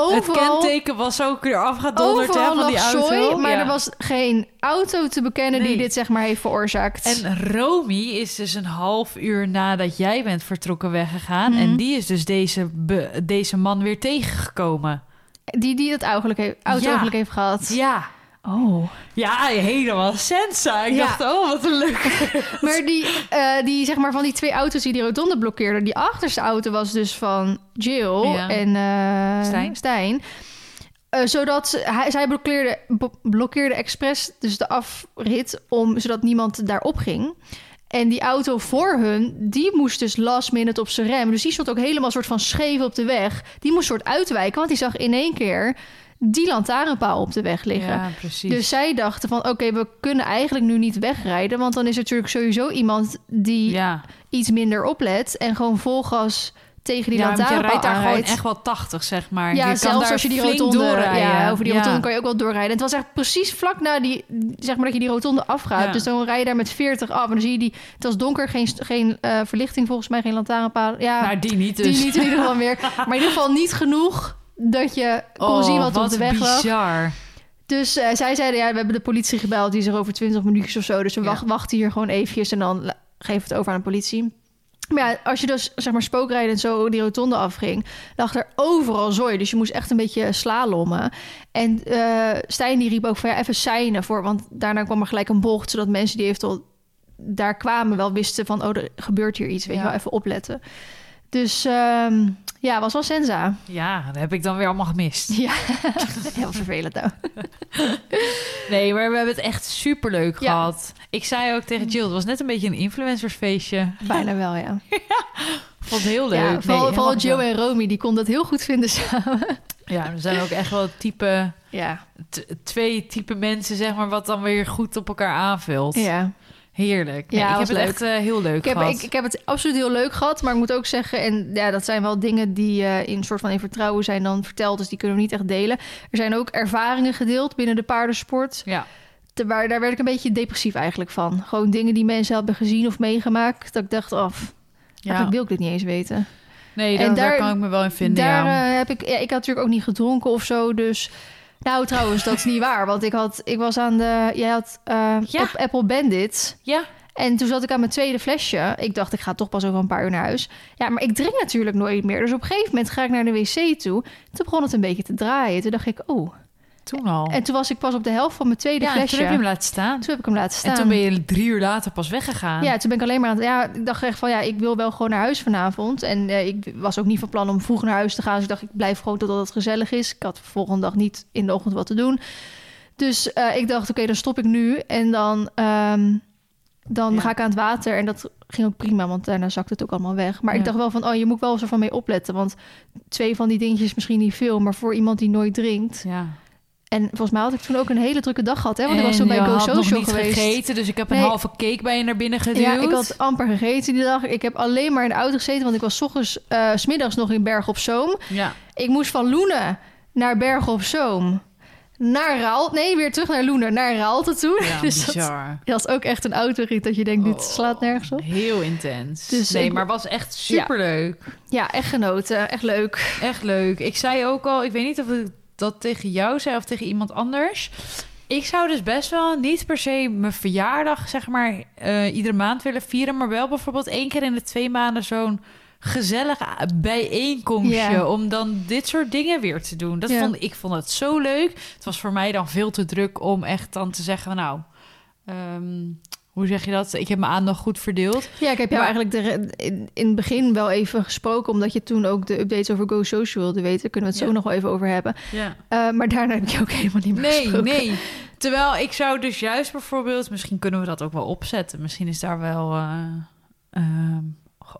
Het kenteken was ook weer afgedonderd hè, van die auto. maar Ja. er was geen auto te bekennen die dit zeg maar heeft veroorzaakt. En Romy is dus een half uur nadat jij bent vertrokken weggegaan. Mhm. En die is dus deze, be- deze man weer tegengekomen. die die dat auto heeft, auto-ongeluk heeft gehad. Ja. Oh. Ja, helemaal sensa. Ik Ja. dacht, oh, wat een leuk. Maar die, eh, die, zeg maar, van die twee auto's die die rotonde blokkeerden... die achterste auto was dus van Jill Ja. en eh, Stijn. Eh, zodat ze- hij, zij blokkeerde, blokkeerde expres dus de afrit... Om, zodat niemand daarop ging. En die auto voor hun, die moest dus last minute op zijn rem. Dus die stond ook helemaal soort van scheef op de weg. Die moest soort uitwijken, want die zag in één keer... die lantaarnpaal op de weg liggen. Ja, precies. Dus zij dachten van, oké, we kunnen eigenlijk nu niet wegrijden... want dan is er natuurlijk sowieso iemand die ja, iets minder oplet... en gewoon vol gas tegen die ja lantaarnpaal rijdt daar gewoon echt wel 80, zeg maar. Ja, je kan zelfs daar als je die rotonde... doorrijden. Ja, over die Ja. rotonde kan je ook wel doorrijden. Het was echt precies vlak na die... zeg maar dat je die rotonde afgaat. Ja. Dus dan rij je daar met 40 af... en dan zie je die... het was donker, geen, geen eh, verlichting volgens mij... geen lantaarnpaal. Ja, Nou, die niet dus. die niet in ieder geval meer. Maar in ieder geval niet genoeg... dat je kon Oh, zien wat, op de weg lag. bizar. Dus eh, zij zeiden, ja, we hebben de politie gebeld. Die is er over 20 minuutjes of zo. Dus we Ja. wachten hier gewoon eventjes en dan we het over aan de politie. Maar ja, als je dus zeg maar spookrijden en zo die rotonde afging, lag er overal zooi. Dus je moest echt een beetje slalommen. En eh Stijn die riep ook van ja, even seinen voor. Want daarna kwam er gelijk een bocht, zodat mensen die eventueel daar kwamen wel wisten van oh, er gebeurt hier iets. Weet Ja. je wel, even opletten. Dus ehm, ja, was wel senza. Ja, dat heb ik dan weer allemaal gemist. Ja, heel vervelend nou. Nee, maar we hebben het echt superleuk Ja. gehad. Ik zei ook tegen Jill, het was net een beetje een influencersfeestje. Bijna wel, ja. Vond het heel leuk. Ja, Nee, vooral, Joe gezellig. en Romy, die konden dat heel goed vinden samen. Ja, we zijn ook echt wel het type, Ja, twee type mensen, zeg maar, wat dan weer goed op elkaar aanvult. ja. Heerlijk. Nee, Ja, ik heb het echt eh, heel leuk Ik, heb, gehad. ik, ik heb het absoluut heel leuk gehad, maar ik moet ook zeggen... en ja, dat zijn wel dingen die eh, in soort van in vertrouwen zijn dan verteld... dus die kunnen we niet echt delen. Er zijn ook ervaringen gedeeld binnen de paardensport. Ja, te- waar, daar werd ik een beetje depressief eigenlijk van. Gewoon dingen die mensen hebben gezien of meegemaakt. Dat ik dacht, af, eigenlijk wil ik dit niet eens weten. Nee, En daar, daar daar- kan ik me wel in vinden, Daar ja. eh, heb ik, ja, ik had natuurlijk ook niet gedronken of zo, dus... Nou, trouwens, dat is niet waar, want ik had, ik was aan de, jij had eh, Ja. App- Apple Bandit Ja, en toen zat ik aan mijn tweede flesje. Ik dacht, ik ga toch pas over een paar uur naar huis. Ja, maar ik drink natuurlijk nooit meer. Dus op een gegeven moment ga ik naar de wc toe. Toen begon het een beetje te draaien. Toen dacht ik, oh. Toen al. En toen was ik pas op de helft van mijn tweede ja, flesje. toen heb je hem laten staan. Toen heb ik hem laten staan. En toen ben je drie uur later pas weggegaan. Ja, toen ben ik alleen maar aan het... Ja, ik dacht echt van, ja, ik wil wel gewoon naar huis vanavond. En eh, ik was ook niet van plan om vroeg naar huis te gaan. Dus ik dacht, ik blijf gewoon totdat het gezellig is. Ik had de volgende dag niet in de ochtend wat te doen. Dus eh, ik dacht, oké, dan stop ik nu. En dan, ehm, dan Ja. ga ik aan het water. En dat ging ook prima, want daarna zakte het ook allemaal weg. Maar Ja. ik dacht wel van, oh, je moet wel zo van mee opletten. Want twee van die dingetjes is misschien niet veel. Maar voor iemand die nooit drinkt... ja. En volgens mij had ik toen ook een hele drukke dag gehad. Hè? Want ik En was toen bij Go Social niet geweest. gegeten, dus ik heb een Nee. halve cake bij je naar binnen geduwd. Ja, ik had amper gegeten die dag. Ik heb alleen maar in de auto gezeten, want ik was 's ochtends, eh, 's middags nog in Bergen op Zoom. Ja. Ik moest van Loenen naar Bergen op Zoom. Naar Raal. Nee, weer terug naar Loenen, naar Raalte toe. Ja, dus dat, bizar. dat is ook echt een autorit dat je denkt, dit Oh, slaat nergens op. Heel intens. Dus nee, ik- maar was echt superleuk. Ja, echt genoten. Echt leuk. Echt leuk. Ik zei ook al, ik weet niet of ik dat tegen jou zei of tegen iemand anders. Ik zou dus best wel niet per se mijn verjaardag, zeg maar, eh, iedere maand willen vieren. Maar wel bijvoorbeeld één keer in de twee maanden zo'n gezellig bijeenkomstje. Om dan dit soort dingen weer te doen. Dat vond, ik vond het zo leuk. Het was voor mij dan veel te druk om echt dan te zeggen, nou... ehm, hoe zeg je dat? Ik heb mijn aandacht goed verdeeld. Ja, ik heb jou Maar- eigenlijk de, in, in het begin wel even gesproken... omdat je toen ook de updates over Go Social wilde weten. Daar kunnen we het zo nog wel even over hebben. Ja. Eh, maar daarna heb ik je ook helemaal niet meer Nee, gesproken. nee. Terwijl ik zou dus juist bijvoorbeeld... Misschien kunnen we dat ook wel opzetten. Misschien is daar wel eh, ehm,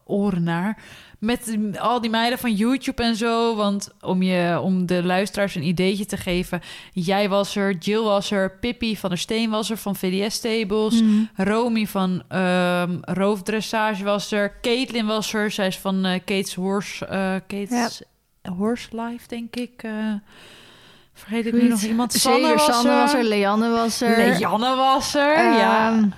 oren naar. Met al die meiden van YouTube en zo. Want om, je, om de luisteraars een ideetje te geven... Jij was er, Jill was er, Pippi van der Steen was er van VDS Tables... Hmm. Romy van ehm Roofdressage was er. Caitlin was er. Zij is van eh Kate's Horse... eh Kate's Horse Life, denk ik. eh vergeet ik nu nog iemand? Sanne Zeker, was, Sanne er. was er, Leanne was er. Leanne was er, ja. Ehm,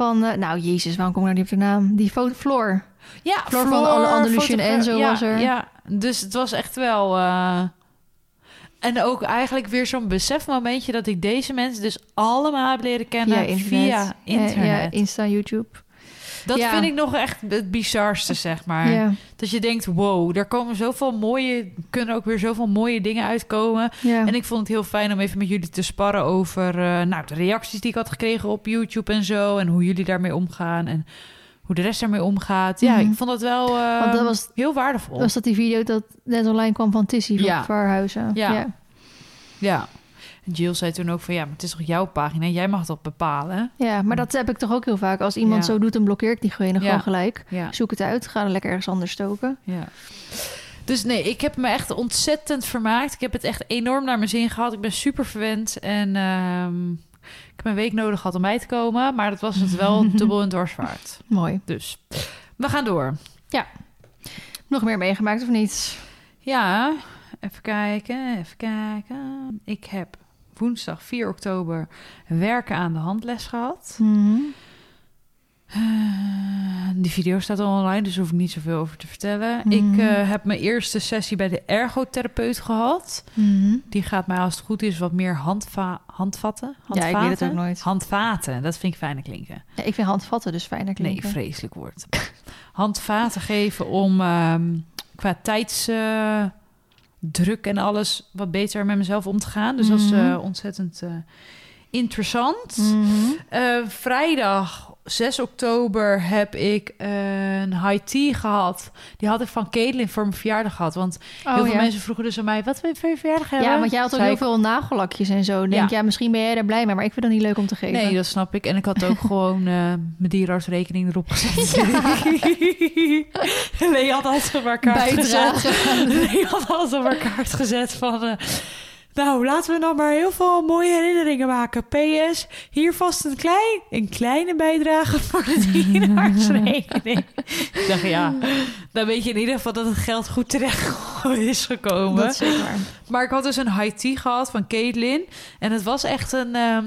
Van, eh, nou jezus, waarom kom ik nou niet op de naam? Die Floor. Ja, Floor van Anne- Andalusian fotogra- Enzo ja, was er. Ja, dus het was echt wel... eh, En ook eigenlijk weer zo'n besefmomentje... dat ik deze mensen dus allemaal heb leren kennen Via internet. via Eh, internet. ja, Insta, YouTube. Dat ja. vind ik nog echt het bizarste, zeg maar. Ja, Dat je denkt, wow, er komen zoveel mooie... kunnen ook weer zoveel mooie dingen uitkomen. ja. En ik vond het heel fijn om even met jullie te sparren over eh, nou, de reacties die ik had gekregen op YouTube en zo. En hoe jullie daarmee omgaan en hoe de rest daarmee omgaat. Ja, Mhm. ik vond dat wel Want dat was- heel waardevol. Was dat die video dat net online kwam van Tissy van Ja. Verhuizen? Ja. Ja. En Jill zei toen ook van ja, maar het is toch jouw pagina? Jij mag dat bepalen. Ja, maar dat heb ik toch ook heel vaak. Als iemand Ja. zo doet, dan blokkeer ik diegene Ja. gewoon gelijk. Ja. Zoek het uit, ga er lekker ergens anders stoken. ja. Dus nee, ik heb me echt ontzettend vermaakt. Ik heb het echt enorm naar mijn zin gehad. Ik ben super verwend. En ehm, ik heb een week nodig gehad om bij te komen. Maar dat was het wel dubbel en dwars waard. Mooi. Dus we gaan door. Nog meer meegemaakt of niet? Ja, even kijken, even kijken. Ik heb woensdag 4 oktober werken aan de handles gehad. Eh, die video staat al online, dus hoef ik niet zoveel over te vertellen. Mhm. Ik eh, heb mijn eerste sessie bij de ergotherapeut gehad. Mhm. Die gaat mij als het goed is wat meer handva handvatten. Ja, ik handvaten? weet het ook nooit. Handvaten, dat vind ik fijner klinken. Ja, ik vind handvatten dus fijner klinken. Nee, vreselijk woord. Handvaten geven om ehm, qua tijdsdruk en alles wat beter met mezelf om te gaan. Dus dat is Mhm. eh, ontzettend eh, interessant. Mhm. Eh, vrijdag 6 oktober heb ik een high tea gehad. Die had ik van Caitlin voor mijn verjaardag gehad. Want heel Oh, veel ja. mensen vroegen dus aan mij... wat wil je voor je verjaardag hebben? Ja, want jij had ook heel ik, veel nagellakjes en zo. Ja. Denk ja. misschien ben jij daar blij mee, maar ik vind dat niet leuk om te geven. Nee, dat snap ik. En ik had ook gewoon eh, mijn dierartsrekening erop gezet. Lee had altijd op haar kaart gezet. Lee had altijd op haar kaart gezet van... eh, nou, laten we nog maar heel veel mooie herinneringen maken. PS, hier vast een, klein, een kleine bijdrage voor de dierartsrekening. ik dacht, ja, dan weet je in ieder geval dat het geld goed terecht is gekomen. Dat zeker. Maar ik had dus een high tea gehad van Caitlin. En het was echt een... ehm,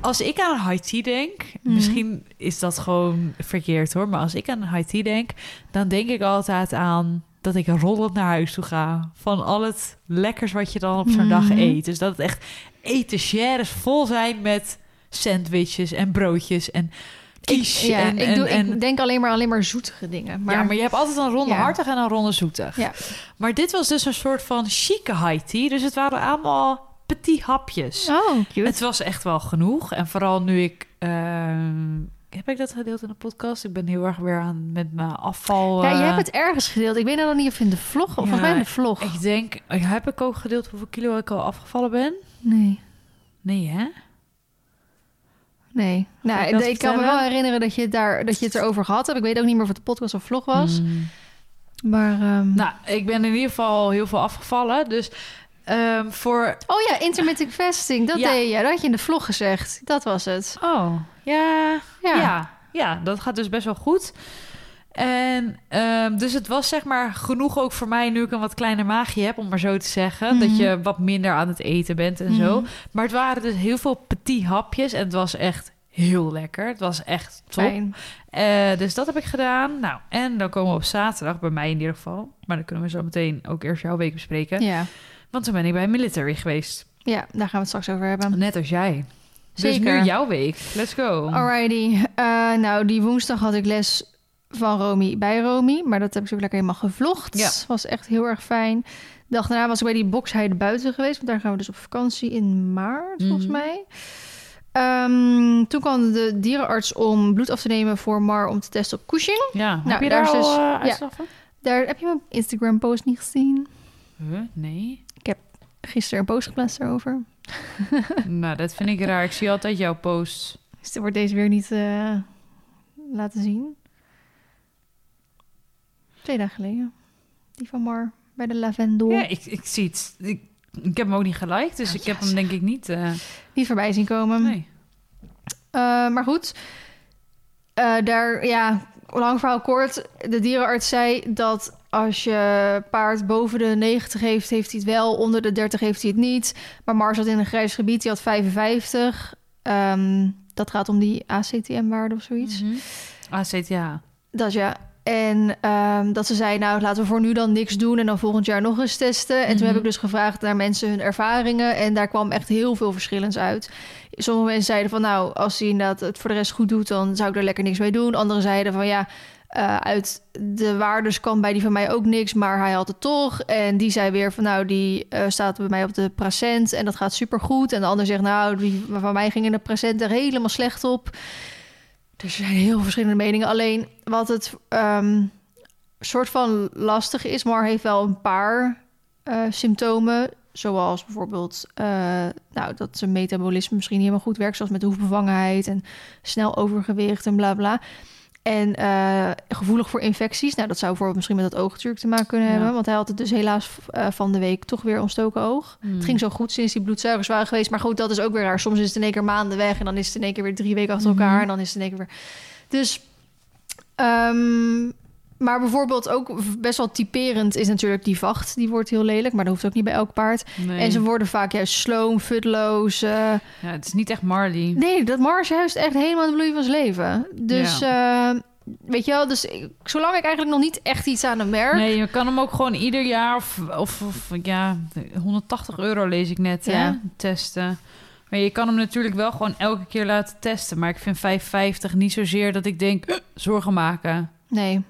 als ik aan een high tea denk, Mhm. misschien is dat gewoon verkeerd hoor, maar als ik aan een high tea denk, dan denk ik altijd aan dat ik rollend naar huis toe ga van al het lekkers wat je dan op zo'n dag Mhm. eet. Dus dat het echt etagères vol zijn met sandwiches en broodjes en Ik, ja, en, ik, doe, en- ik denk alleen maar, alleen maar zoetige dingen. Maar, ja, maar je hebt altijd een ronde Ja. hartig en een ronde zoetig. Ja. Maar dit was dus een soort van chique high tea. Dus het waren allemaal petit hapjes. Oh, cute. Het was echt wel genoeg. En vooral nu ik... ehm, heb ik dat gedeeld in de podcast? Ik ben heel erg weer aan met mijn afval... ja, je eh, hebt het ergens gedeeld. Ik weet nou niet of in de vlog of Ja, volgens mij in de vlog. Ik denk... Heb ik ook gedeeld hoeveel kilo ik al afgevallen ben? Nee. Nee, hè? Nee. Nou, ik kan me wel herinneren dat je, het daar, dat je het erover gehad hebt. Ik weet ook niet meer of het de podcast of vlog was. Hmm. Maar, ehm, Nou, ik ben in ieder geval heel veel afgevallen. Dus ehm, voor... Oh ja, intermittent fasting. Dat Ja. deed je. Dat had je in de vlog gezegd. Dat was het. Oh, ja... Ja. Ja. ja, dat gaat dus best wel goed. En ehm, dus het was zeg maar genoeg ook voor mij nu ik een wat kleiner maagje heb, om maar zo te zeggen. Dat Mhm. je wat minder aan het eten bent en zo. Mhm. Maar het waren dus heel veel petit hapjes en het was echt heel lekker. Het was echt top. Fijn. Eh, dus dat heb ik gedaan. Nou, en dan komen we op zaterdag, bij mij in ieder geval. Maar dan kunnen we zo meteen ook eerst jouw week bespreken. Ja. Want toen ben ik bij military geweest. ja, daar gaan we het straks over hebben. Net als jij. Dus Zeker. nu jouw week. Let's go. Alrighty. Eh, nou, die woensdag had ik les van Romy bij Romy. Maar dat heb ik zo lekker helemaal gevlogd. Ja. Was echt heel erg fijn. De dag daarna was ik bij die boksheide buiten geweest. Want daar gaan we dus op vakantie in maart, volgens Mhm. mij. Ehm, toen kwam de dierenarts om bloed af te nemen voor Mar om te testen op Cushing. Ja, Nou, heb je daar al dus- eh, ja. Daar heb je mijn Instagram post niet gezien. Huh? Nee. Gisteren een post geplaatst daarover. nou, dat vind ik raar. Ik zie altijd jouw posts. Dus wordt deze weer niet eh, laten zien. Twee dagen geleden. Die van Mar bij de Lavendel. Ja, ik, ik zie het. Ik, ik heb hem ook niet geliked, dus Oh, ik heb hem denk ik niet. eh, Niet voorbij zien komen. nee. Eh, maar goed. Daar, ja, lang verhaal kort. De dierenarts zei dat als je paard boven de 90 heeft, heeft hij het wel. Onder de 30 heeft hij het niet. Maar Mar zat in een grijs gebied. Die had 55. Ehm, dat gaat om die ACTM-waarde of zoiets. Mhm. ACTA. Dat ja. En ehm, dat ze zei, nou laten we voor nu dan niks doen en dan volgend jaar nog eens testen. En toen Mhm. heb ik dus gevraagd naar mensen hun ervaringen en daar kwam echt heel veel verschillends uit. Sommige mensen zeiden van, nou als hij inderdaad het voor de rest goed doet, dan zou ik er lekker niks mee doen. Anderen zeiden van, ja, eh, uit de waardes kwam bij die van mij ook niks, maar hij had het toch. En die zei weer van, nou die eh, staat bij mij op de procent en dat gaat supergoed. En de ander zegt, nou die van mij ging in de procent er helemaal slecht op. Er zijn heel verschillende meningen. Alleen wat het ehm, soort van lastig is, maar heeft wel een paar eh, symptomen. Zoals bijvoorbeeld nou, dat zijn metabolisme misschien niet helemaal goed werkt. Zoals met hoefbevangenheid en snel overgewicht en bla bla. En eh, gevoelig voor infecties. Nou, dat zou bijvoorbeeld misschien met dat oogdruk te maken kunnen Ja. hebben. Want hij had het dus helaas eh, van de week toch weer ontstoken oog. Hmm. Het ging zo goed sinds die bloedzuigers waren geweest. Maar goed, dat is ook weer raar. Soms is het in één keer maanden weg. En dan is het in één keer weer drie weken achter elkaar. Mhm. En dan is het in één keer weer... Dus... ehm, maar bijvoorbeeld ook best wel typerend is natuurlijk die vacht. Die wordt heel lelijk, maar dat hoeft ook niet bij elk paard. Nee. En ze worden vaak juist sloom, futloos. eh. Ja, het is niet echt Marley. Nee, dat Mars juist echt helemaal de bloei van zijn leven. Dus eh, weet je wel, dus ik- zolang ik eigenlijk nog niet echt iets aan hem merk... Nee, je kan hem ook gewoon ieder jaar of, of, of ja, 180 euro lees ik net, hè, Ja. testen. Maar je kan hem natuurlijk wel gewoon elke keer laten testen. Maar ik vind 5,50 niet zozeer dat ik denk, "Eh, zorgen maken. Nee.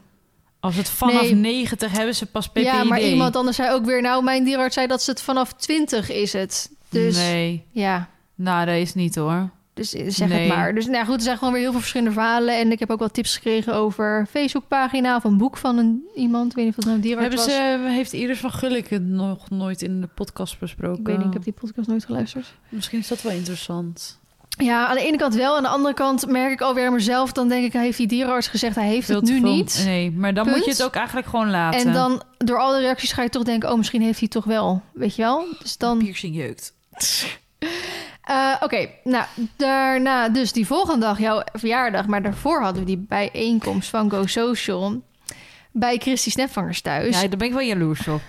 Als het vanaf Nee. 90 hebben ze pas PPID. Ja, maar iemand anders zei ook weer... Nou, mijn dierarts zei dat ze het vanaf 20 is het. Dus Nee, ja, nou dat is niet hoor. dus zeg Nee. het maar. Dus nou goed, er zijn gewoon weer heel veel verschillende verhalen. En ik heb ook wel tips gekregen over Facebookpagina... of een boek van een, iemand. Ik weet niet of het nou een dierarts Hebben was. ze, heeft Iris van Gulik het nog nooit in de podcast besproken? Ik weet niet, ik heb die podcast nooit geluisterd. Misschien is dat wel interessant. Ja, aan de ene kant wel. Aan de andere kant merk ik alweer mezelf... dan denk ik, hij heeft die dierenarts gezegd... hij heeft het nu niet. Nee, maar dan Punt. moet je het ook eigenlijk gewoon laten. En dan, door al de reacties ga je toch denken... oh, misschien heeft hij toch wel. Weet je wel? Dus dan... piercing jeukt. Eh, Oké, nou, daarna dus die volgende dag jouw verjaardag. Maar daarvoor hadden we die bijeenkomst van Go Social... bij Christy Snapvangers thuis. Ja, daar ben ik wel jaloers op.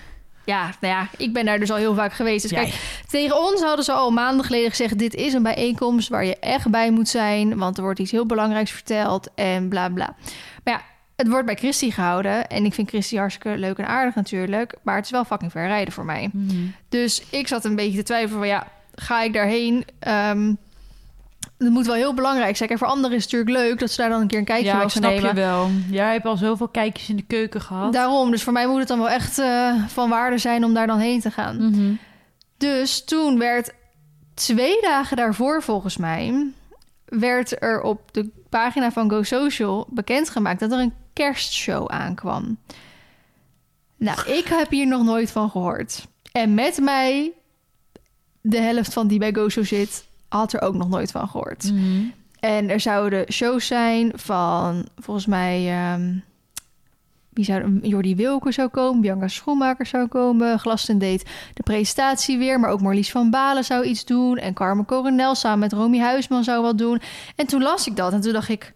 ja, nou ja, ik ben daar dus al heel vaak geweest. Dus Jij. kijk, tegen ons hadden ze al maanden geleden gezegd... dit is een bijeenkomst waar je echt bij moet zijn... want er wordt iets heel belangrijks verteld en bla bla. Maar ja, het wordt bij Christy gehouden... en ik vind Christy hartstikke leuk en aardig natuurlijk... maar het is wel fucking ver rijden voor mij. Mhm. Dus ik zat een beetje te twijfelen van... ja, ga ik daarheen... Ehm het moet wel heel belangrijk zijn. Kijk, voor anderen is het natuurlijk leuk dat ze daar dan een keer een kijkje Ja, snap nemen. je wel. Jij hebt al zoveel kijkjes in de keuken gehad. Daarom, dus voor mij moet het dan wel echt eh, van waarde zijn om daar dan heen te gaan. Mhm. Dus toen werd twee dagen daarvoor, volgens mij, werd er op de pagina van Go Social bekendgemaakt dat er een kerstshow aankwam. Nou, ik heb hier nog nooit van gehoord. En met mij, de helft van die bij Go Show zit, had er ook nog nooit van gehoord. Mhm. En er zouden shows zijn van, volgens mij, ehm, wie zou Jordi Wilke zou komen, Bianca Schoenmaker zou komen, Glasten deed de presentatie weer, maar ook Marlies van Balen zou iets doen en Carmen Coronel samen met Romy Huisman zou wat doen. En toen las ik dat en toen dacht ik,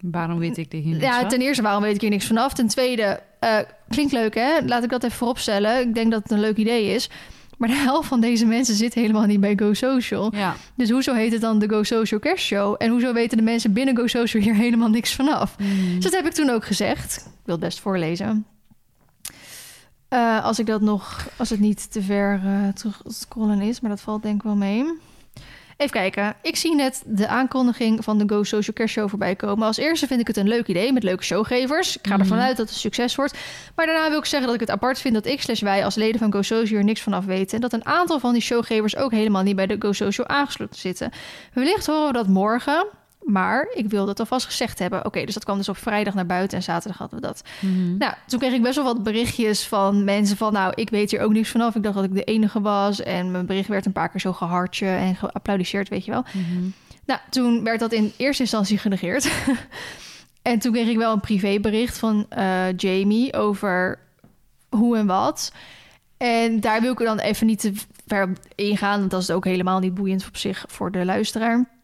Waarom weet ik dit hier niet ja, ten eerste, waarom weet ik hier niks vanaf? Ten tweede, eh, klinkt leuk hè? Laat ik dat even vooropstellen. Ik denk dat het een leuk idee is. Maar de helft van deze mensen zit helemaal niet bij Go Social. Ja. Dus hoezo heet het dan de Go Social Kerstshow? En hoezo weten de mensen binnen Go Social hier helemaal niks vanaf? Mhm. Dus dat heb ik toen ook gezegd. Ik wil het best voorlezen. Eh, als ik dat nog, als het niet te ver eh terug scrollen is, maar dat valt denk ik wel mee. Even kijken. Ik zie net de aankondiging van de Go Social Kerstshow voorbij komen. Als eerste vind ik het een leuk idee met leuke showgevers. Ik ga Mhm. ervan uit dat het een succes wordt. Maar daarna wil ik zeggen dat ik het apart vind dat ik slash wij als leden van Go Social er niks van af weten. En dat een aantal van die showgevers ook helemaal niet bij de Go Social aangesloten zitten. Wellicht horen we dat morgen. Maar ik wil dat alvast gezegd hebben. Oké, dus dat kwam dus op vrijdag naar buiten en zaterdag hadden we dat. Mhm. Nou, toen kreeg ik best wel wat berichtjes van mensen van... nou, ik weet hier ook niks vanaf. Ik dacht dat ik de enige was. En mijn bericht werd een paar keer zo gehartje en geapplaudisseerd, weet je wel. Mhm. Nou, toen werd dat in eerste instantie genegeerd. en toen kreeg ik wel een privébericht van eh, Jamie over hoe en wat. En daar wil ik er dan even niet te ver op ingaan, want dat is ook helemaal niet boeiend op zich voor de luisteraar.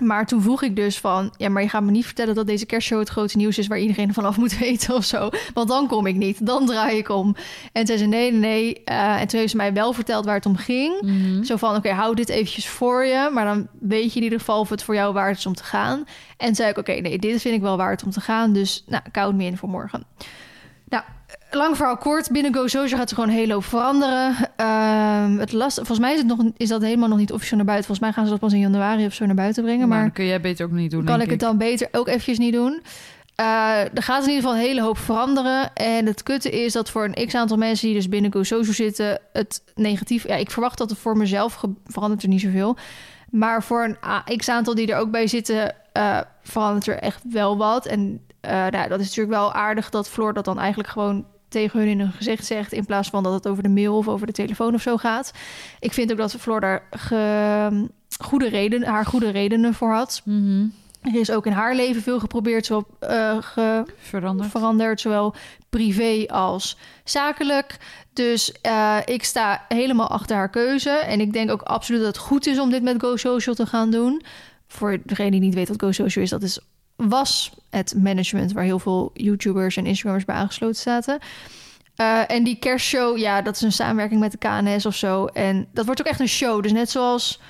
Maar toen vroeg ik dus van, ja, maar je gaat me niet vertellen dat deze kerstshow het grote nieuws is waar iedereen vanaf moet weten of zo. Want dan kom ik niet, dan draai ik om. En zei ze, nee, nee, nee. Eh, en toen heeft ze mij wel verteld waar het om ging. Mhm. Zo van, oké, hou dit eventjes voor je. Maar dan weet je in ieder geval of het voor jou waard is om te gaan. En zei ik, oké, nee, dit vind ik wel waard om te gaan. Dus, nou, koud me in voor morgen. Nou, lang verhaal kort. Binnen Go Social gaat er gewoon een hele hoop veranderen. Ehm, het last, volgens mij is, het nog, is dat helemaal nog niet officieel naar buiten. Volgens mij gaan ze dat pas in januari of zo naar buiten brengen. Maar Maar dan kun jij beter ook niet doen, kan ik het dan beter ook eventjes niet doen. Eh, er gaat in ieder geval een hele hoop veranderen. En het kutte is dat voor een x-aantal mensen die dus binnen Go Social zitten... het negatief... Ja, ik verwacht dat er voor mezelf verandert er niet zoveel. Maar voor een x-aantal die er ook bij zitten... eh, verandert er echt wel wat. En eh, nou, dat is natuurlijk wel aardig dat Floor dat dan eigenlijk gewoon tegen hun in hun gezicht zegt... in plaats van dat het over de mail of over de telefoon of zo gaat. Ik vind ook dat Floor daar ge- goede reden, haar goede redenen voor had. Mhm. Er is ook in haar leven veel geprobeerd, zowel ge- Veranderd. veranderd, zowel privé als zakelijk. Dus eh, ik sta helemaal achter haar keuze. En ik denk ook absoluut dat het goed is om dit met Go Social te gaan doen. Voor degene die niet weet wat Go Social is, dat is, was het management waar heel veel YouTubers en Instagrammers bij aangesloten zaten. Eh, en die kerstshow, ja, dat is een samenwerking met de KNS of zo. En dat wordt ook echt een show. Dus net zoals...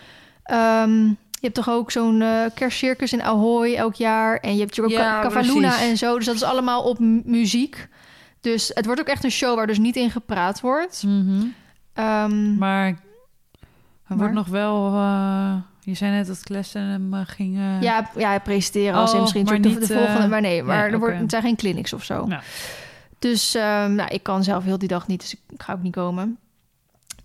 ehm, je hebt toch ook zo'n eh, kerstcircus in Ahoy elk jaar. En je hebt natuurlijk ook Ja, Ca- Cavaluna en zo. Dus dat is allemaal op mu- muziek. Dus het wordt ook echt een show waar dus niet in gepraat wordt. Mhm. Ehm, Maar er wordt nog wel... eh, je zei net dat Klessen hem eh, ging... ja, ja, presenteren als Oh, misschien maar niet, de volgende. eh, Maar nee, maar nee, er, wordt, zijn geen clinics of zo. Ja. Dus ehm, nou, ik kan zelf heel die dag niet, dus ik ga ook niet komen.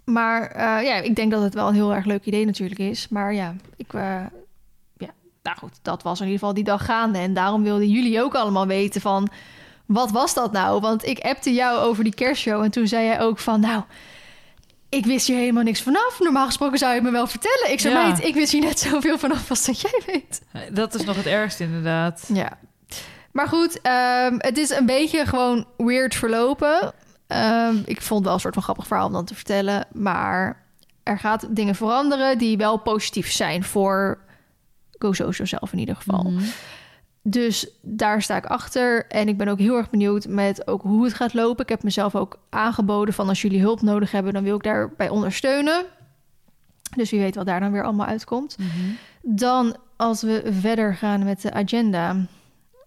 Maar eh, ja, ik denk dat het wel een heel erg leuk idee natuurlijk is. Maar ja, ik, ja, nou goed, dat was in ieder geval die dag gaande. En daarom wilden jullie ook allemaal weten van, wat was dat nou? Want ik appte jou over die kerstshow en toen zei jij ook van, nou, ik wist hier helemaal niks vanaf. Normaal gesproken zou je het me wel vertellen. Ik zei, Ja. meid, ik wist hier net zoveel vanaf als dat jij weet. Dat is nog het ergste inderdaad. Ja. Maar goed, ehm, het is een beetje gewoon weird verlopen. Ehm, ik vond het wel een soort van grappig verhaal om dan te vertellen. Maar er gaat dingen veranderen die wel positief zijn voor Go Social zelf in ieder geval. Mhm. Dus daar sta ik achter. En ik ben ook heel erg benieuwd met ook hoe het gaat lopen. Ik heb mezelf ook aangeboden van als jullie hulp nodig hebben, dan wil ik daarbij ondersteunen. Dus wie weet wat daar dan weer allemaal uitkomt. Mhm. Dan, als we verder gaan met de agenda,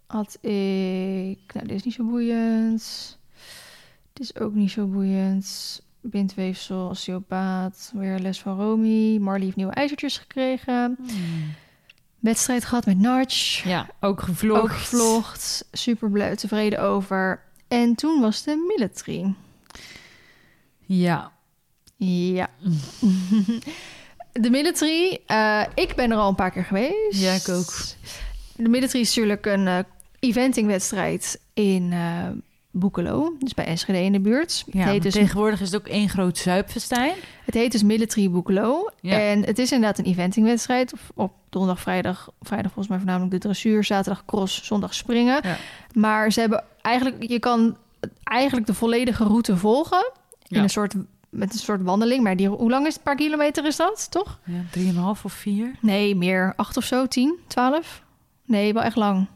had ik. Nou, dit is niet zo boeiend. Dit is ook niet zo boeiend. Bindweefsel, osteopaat, weer les van Romy. Marley heeft nieuwe ijzertjes gekregen. Hmm. Wedstrijd gehad met Narch. Ja, ook gevlogd. Ook gevlogd. Super blij, tevreden over. En toen was de military. Ja. Ja. de military. eh, ik ben er al een paar keer geweest. Ja, ik ook. De military is natuurlijk een eh, eventingwedstrijd in eh Boekelo. Dus bij Enschede in de buurt. ja het, heet dus, tegenwoordig is het ook één groot zuipfestijn. het heet dus Military Boekelo. Ja. En het is inderdaad een eventingwedstrijd. Op, op donderdag, vrijdag. Vrijdag volgens mij voornamelijk de dressuur. Zaterdag cross, zondag springen. Ja. Maar ze hebben eigenlijk... Je kan eigenlijk de volledige route volgen. In een soort, met een soort wandeling. Maar die, hoe lang is het? Een paar kilometer is dat, toch? Ja, drieënhalf of vier. Nee, meer. Acht of zo, tien, twaalf? Nee, wel echt lang.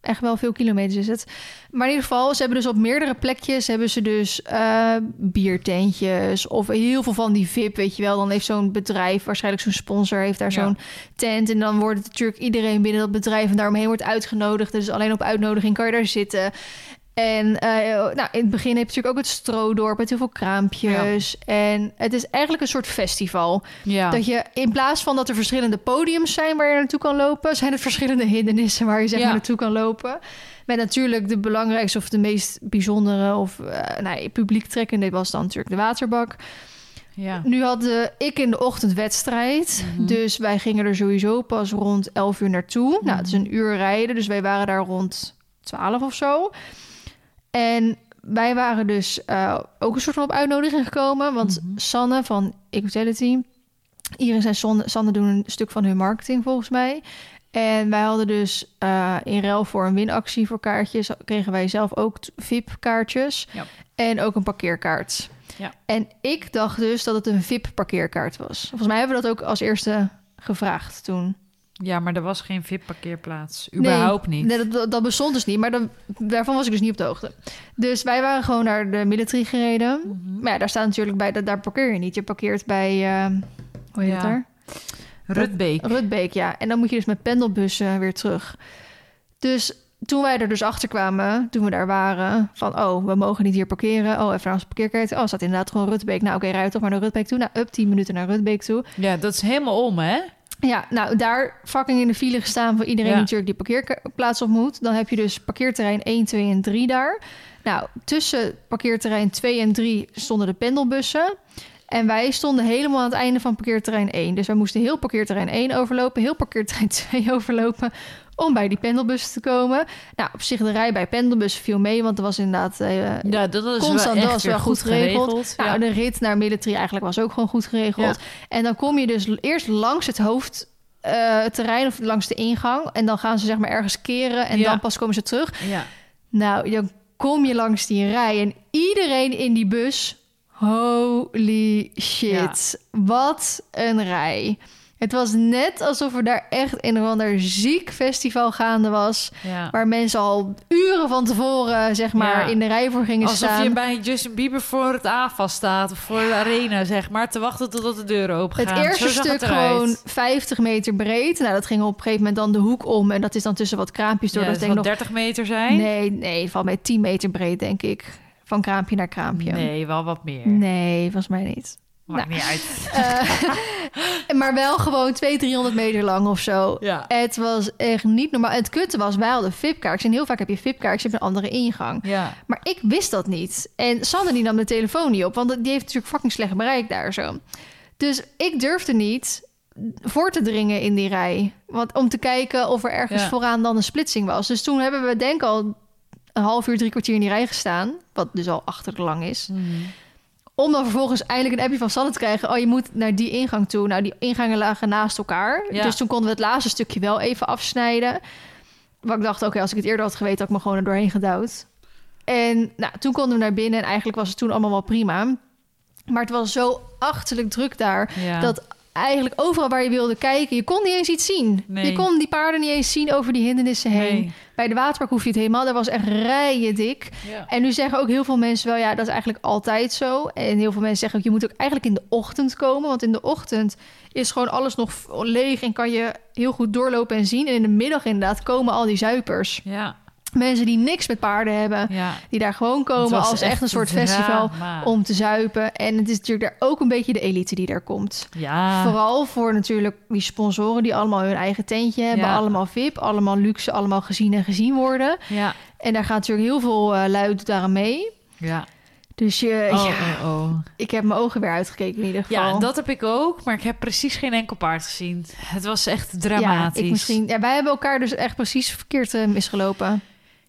Echt wel veel kilometers is het. Maar in ieder geval, ze hebben dus op meerdere plekjes... hebben ze dus eh, biertentjes of heel veel van die VIP, weet je wel. Dan heeft zo'n bedrijf, waarschijnlijk zo'n sponsor... heeft daar Ja. zo'n tent en dan wordt natuurlijk iedereen binnen dat bedrijf... en daaromheen wordt uitgenodigd. Dus alleen op uitnodiging kan je daar zitten... En eh, nou, in het begin heb je natuurlijk ook het stroodorp met heel veel kraampjes. En het is eigenlijk een soort festival. Ja. Dat je in plaats van dat er verschillende podiums zijn waar je naartoe kan lopen, zijn er verschillende hindernissen waar je zeg maar Ja. naartoe kan lopen. Met natuurlijk de belangrijkste of de meest bijzondere of eh nou, publiek trekkende was dan natuurlijk de waterbak. ja. Nu hadden ik in de ochtend wedstrijd. Mhm. Dus wij gingen er sowieso pas rond 11 uur naartoe. Nou, het is een uur rijden, dus wij waren daar rond 12 of zo. En wij waren dus eh, ook een soort van op uitnodiging gekomen. Want Mhm. Sanne van Equality, Iris en Son- Sanne doen een stuk van hun marketing volgens mij. En wij hadden dus eh, in ruil voor een winactie voor kaartjes... kregen wij zelf ook VIP-kaartjes Ja. en ook een parkeerkaart. Ja. En ik dacht dus dat het een VIP-parkeerkaart was. Volgens mij hebben we dat ook als eerste gevraagd toen. Ja, maar er was geen VIP-parkeerplaats. Überhaupt Nee, niet. Nee, dat, dat bestond dus niet, maar dan, daarvan was ik dus niet op de hoogte. Dus wij waren gewoon naar de military gereden. Mhm. Maar ja, daar staat natuurlijk bij, dat daar parkeer je niet. Je parkeert bij, eh, hoe heet Ja. daar? Rutbeek. Rutbeek, ja. En dan moet je dus met pendelbussen weer terug. Dus toen wij er dus achter kwamen, toen we daar waren, van oh, we mogen niet hier parkeren. Oh, even naar onze parkeerkaart. Oh, staat inderdaad gewoon Rutbeek. Nou, oké, rij toch maar naar Rutbeek toe. Nou, up 10 minuten naar Rutbeek toe. Ja, dat is helemaal om, hè? Ja, nou, daar fucking in de file gestaan voor iedereen Ja. die natuurlijk die parkeerplaats op moet. Dan heb je dus parkeerterrein 1, 2 en 3 daar. Nou, tussen parkeerterrein 2 en 3 stonden de pendelbussen. En wij stonden helemaal aan het einde van parkeerterrein 1. Dus wij moesten heel parkeerterrein 1 overlopen, heel parkeerterrein 2 overlopen om bij die pendelbussen te komen. Nou, op zich de rij bij pendelbussen viel mee, want er was inderdaad eh, Ja, dat is Constant, wel dat echt was wel goed geregeld. Nou, Ja. de rit naar military eigenlijk was ook gewoon goed geregeld. En dan kom je dus eerst langs het hoofdterrein of langs de ingang. En dan gaan ze zeg maar ergens keren en Ja. dan pas komen ze terug. ja. Nou, dan kom je langs die rij en iedereen in die bus... Holy shit. Wat een rij. Het was net alsof er daar echt een of ander ziek festival gaande was. ja. Waar mensen al uren van tevoren, zeg maar, Ja. in de rij voor gingen Alsof staan. je bij Justin Bieber voor het AFA staat of voor de arena, zeg maar, te wachten totdat de deuren open gaan. Het eerste stuk het gewoon 50 meter breed. Nou, dat ging op een gegeven moment dan de hoek om. En dat is dan tussen wat kraampjes door. Dat denk nog... 30 meter zijn? Nee, nee, valt mij 10 meter breed, denk ik. Van kraampje naar kraampje. Nee, wel wat meer. Nee, volgens mij niet. Maakt Nou. niet uit. Eh, maar wel gewoon 200, 300 meter lang of zo. Ja. Het was echt niet normaal. En het kutte was, wij hadden VIP-kaartjes. En heel vaak heb je VIP-kaartjes, je hebt een andere ingang. Ja. Maar ik wist dat niet. En Sanne die nam de telefoon niet op, want die heeft natuurlijk fucking slecht bereik daar zo. Dus ik durfde niet voor te dringen in die rij. Want om te kijken of er ergens Ja. vooraan dan een splitsing was. Dus toen hebben we denk ik al een half uur, drie kwartier in die rij gestaan. Wat dus al achter lang is. Mhm. Om dan vervolgens eindelijk een appje van Sanne te krijgen. Oh, je moet naar die ingang toe. Nou, die ingangen lagen naast elkaar. Ja. Dus toen konden we het laatste stukje wel even afsnijden. Waar ik dacht, oké, als ik het eerder had geweten... had ik me gewoon er doorheen gedouwd. En nou, toen konden we naar binnen. En eigenlijk was het toen allemaal wel prima. Maar het was zo achterlijk druk daar... Ja. dat eigenlijk overal waar je wilde kijken, je kon niet eens iets zien. Nee. Je kon die paarden niet eens zien over die hindernissen heen. Nee. Bij de waterpark hoef je het helemaal. Dat was echt rijen dik. Ja. En nu zeggen ook heel veel mensen wel, ja, dat is eigenlijk altijd zo. En heel veel mensen zeggen ook, je moet ook eigenlijk in de ochtend komen. Want in de ochtend is gewoon alles nog leeg en kan je heel goed doorlopen en zien. En in de middag inderdaad komen al die zuipers. Ja. Mensen die niks met paarden hebben, ja. die daar gewoon komen als echt een soort drama. festival om te zuipen. En het is natuurlijk daar ook een beetje de elite die daar komt. Ja. Vooral voor natuurlijk die sponsoren die allemaal hun eigen tentje hebben. Ja. Allemaal VIP, allemaal luxe, allemaal gezien en gezien worden. Ja. En daar gaat natuurlijk heel veel eh luid daaraan mee. Ja. Dus je, Oh, ja, oh, oh. ik heb mijn ogen weer uitgekeken in ieder geval. Ja, dat heb ik ook, maar ik heb precies geen enkel paard gezien. Het was echt Ja, dramatisch. ik misschien, ja, wij hebben elkaar dus echt precies verkeerd eh, misgelopen.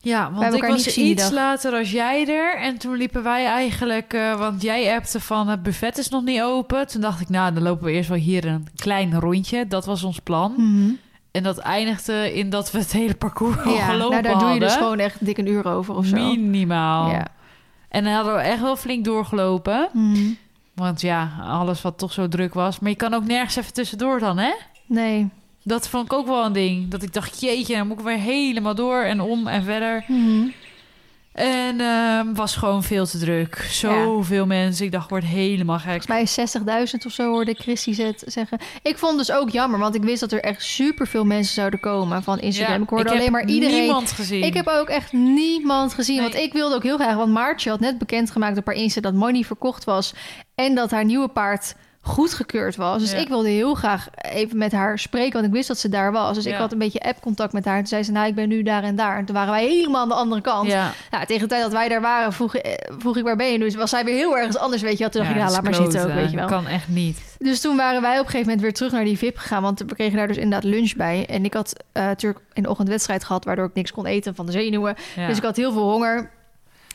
Ja, want ik was iets later als jij er. En toen liepen wij eigenlijk... eh, want jij appte van het buffet is nog niet open. Toen dacht ik, nou, dan lopen we eerst wel hier een klein rondje. Dat was ons plan. Mhm. En dat eindigde in dat we het hele parcours al Ja, gelopen nou daar doe je dus hadden. gewoon echt dik een uur over of zo. Minimaal. Ja. En dan hadden we echt wel flink doorgelopen. Mhm. Want ja, alles wat toch zo druk was. Maar je kan ook nergens even tussendoor dan, hè? Nee. Dat vond ik ook wel een ding. Dat ik dacht, jeetje, dan moet ik weer helemaal door en om en verder. Mhm. En ehm, was gewoon veel te druk. Zoveel mensen. Ik dacht, ik word helemaal gek. Volgens mij is 60.000 of zo hoorde ik Christy zet- zeggen. Ik vond dus ook jammer, want ik wist dat er echt superveel mensen zouden komen van Instagram. ik hoorde alleen maar iedereen. niemand gezien. Ik heb ook echt niemand gezien. Nee. Want ik wilde ook heel graag. Want Maartje had net bekendgemaakt op haar Insta dat Money verkocht was. En dat haar nieuwe paard goedgekeurd was. Dus Ja. ik wilde heel graag even met haar spreken. Want ik wist dat ze daar was. Dus ik had een beetje app-contact met haar. Toen zei ze, nou, ik ben nu daar en daar. En toen waren wij helemaal aan de andere kant. Ja, Nou, tegen de tijd dat wij daar waren, vroeg, eh, vroeg ik waar ben je nu? Dus was zij weer heel ergens anders, weet je wel. Toen dacht ik, nou, laat maar zitten ook, weet je wel. Kan echt niet. Dus toen waren wij op een gegeven moment weer terug naar die VIP gegaan. Want we kregen daar dus inderdaad lunch bij. En ik had eh, natuurlijk in de ochtend wedstrijd gehad... waardoor ik niks kon eten van de zenuwen. Dus ik had heel veel honger.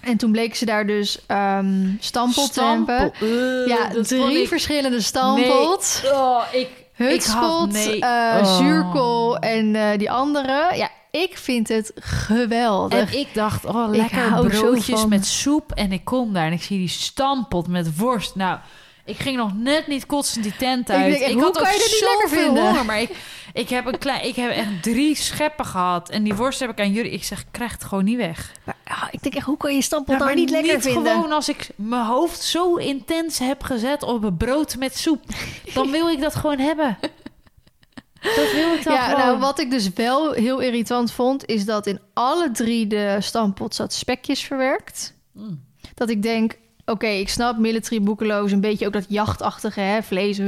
En toen bleek ze daar dus ehm stampot te hebben. Eh, Ja, drie ik- verschillende stampot. Nee. Oh, ik... Hutspot, nee. eh, Oh. zuurkool en eh, die andere. Ja, ik vind het geweldig. En ik dacht, oh, Ik lekker broodjes met soep. En ik kom daar en ik zie die stampot met worst. Nou, ik ging nog net niet kotsend die tent uit. denk hoe had kan ook je dit niet lekker zoveel vinden? honger, maar ik, ik, heb een klein, ik heb echt drie scheppen gehad. En die worst heb ik aan jullie. Ik zeg, ik krijg het gewoon niet weg. Maar, ah, ik denk echt, hoe kan je stampot Ja, nou maar niet lekker vinden? gewoon als ik mijn hoofd zo intens heb gezet op een brood met soep. Dan wil ik dat gewoon hebben. Dat wil ik dan Ja, gewoon. nou, wat ik dus wel heel irritant vond... is dat in alle drie de stampot zat spekjes verwerkt. Mm. Dat ik denk, oké, ik snap military boekeloos... een beetje ook dat jachtachtige, hè, vlees...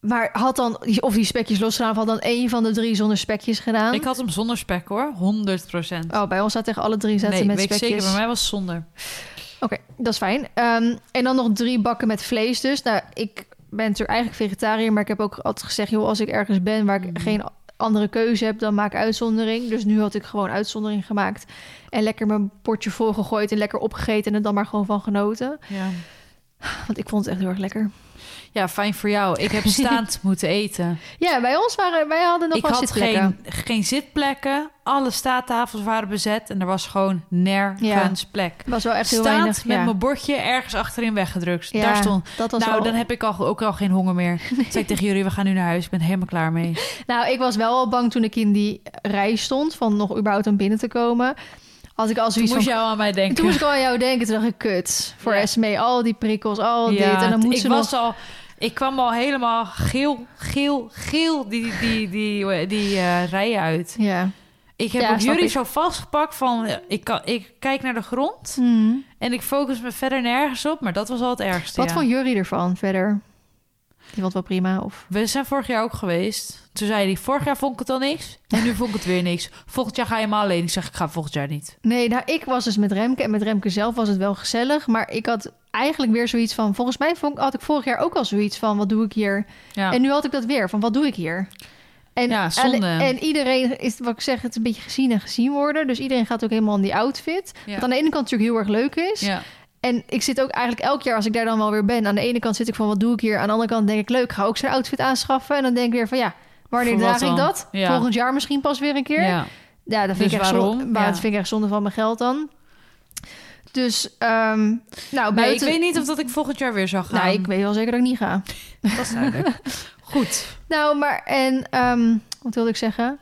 Maar had dan, of die spekjes losgedaan... of had dan één van de drie zonder spekjes gedaan? Ik had hem zonder spek hoor, 100 procent. Oh, bij ons zat tegen alle drie zaten nee, met weet spekjes. zeker. Bij mij was zonder. Oké, dat is fijn. Ehm, en dan nog drie bakken met vlees dus. Nou, ik ben natuurlijk eigenlijk vegetariër, maar ik heb ook altijd gezegd... joh, als ik ergens ben waar ik Mhm. geen andere keuze heb, dan maak ik uitzondering. Dus nu had ik gewoon uitzondering gemaakt. En lekker mijn potje vol gegooid en lekker opgegeten... en er dan maar gewoon van genoten. Ja. Want ik vond het echt heel erg lekker. Ja, fijn voor jou. Ik heb staand moeten eten. Ja, bij ons waren... Wij hadden nog ik wel had zitplekken. geen, geen zitplekken. Alle staattafels waren bezet. En er was gewoon nergens plek. Was wel echt heel Staand weinig. met ja. mijn bordje ergens achterin weggedrukt. Ja, Daar stond... dat was Nou, wel... dan heb ik al, ook al geen honger meer. Toen zei ik tegen jullie, we gaan nu naar huis. Ik ben helemaal klaar mee. Nou, ik was wel al bang toen ik in die rij stond... van nog überhaupt om binnen te komen. Had ik al Toen moest van... jou aan mij denken. Toen moest ik al aan jou denken. Toen dacht ik, kut. Voor Ja. Esme, al die prikkels, al dit. En dan moet ik ze was nog... al... Ik kwam al helemaal geel, geel, geel die, die, die, die, die eh, rijen uit. Ja. Ik heb ook jullie zo vastgepakt van... Ik, kan, ik kijk naar de grond Hmm. en ik focus me verder nergens op. Maar dat was al het ergste, Wat vond Jury ervan verder? Die vond wel prima, of... We zijn vorig jaar ook geweest. Toen zei hij, vorig jaar vond ik het al niks. En nu vond ik het weer niks. Volgend jaar ga je maar alleen. Ik zeg, ik ga volgend jaar niet. Nee, nou, ik was dus met Remke. En met Remke zelf was het wel gezellig. Maar ik had eigenlijk weer zoiets van... Volgens mij vond, had ik vorig jaar ook al zoiets van... Wat doe ik hier? Ja. En nu had ik dat weer, van wat doe ik hier? En, Ja, zonde. en iedereen is, wat ik zeg, het is een beetje gezien en gezien worden. Dus iedereen gaat ook helemaal in die outfit. Ja. Wat aan de ene kant natuurlijk heel erg leuk is. ja. En ik zit ook eigenlijk elk jaar als ik daar dan wel weer ben. Aan de ene kant zit ik van wat doe ik hier? Aan de andere kant denk ik leuk, ga ook zo'n outfit aanschaffen. En dan denk ik weer van ja, wanneer draag ik dat? Ja. Volgend jaar misschien pas weer een keer. Ja, ja. dat vind, Dus ik echt waarom? Zonde, maar Ja. dat vind ik echt zonde van mijn geld dan. Dus, ehm, nou, Nee, ik weet niet of dat ik volgend jaar weer zou gaan. Nou, ik weet wel zeker dat ik niet ga. Dat is duidelijk. Goed. Nou, maar en ehm, wat wilde ik zeggen?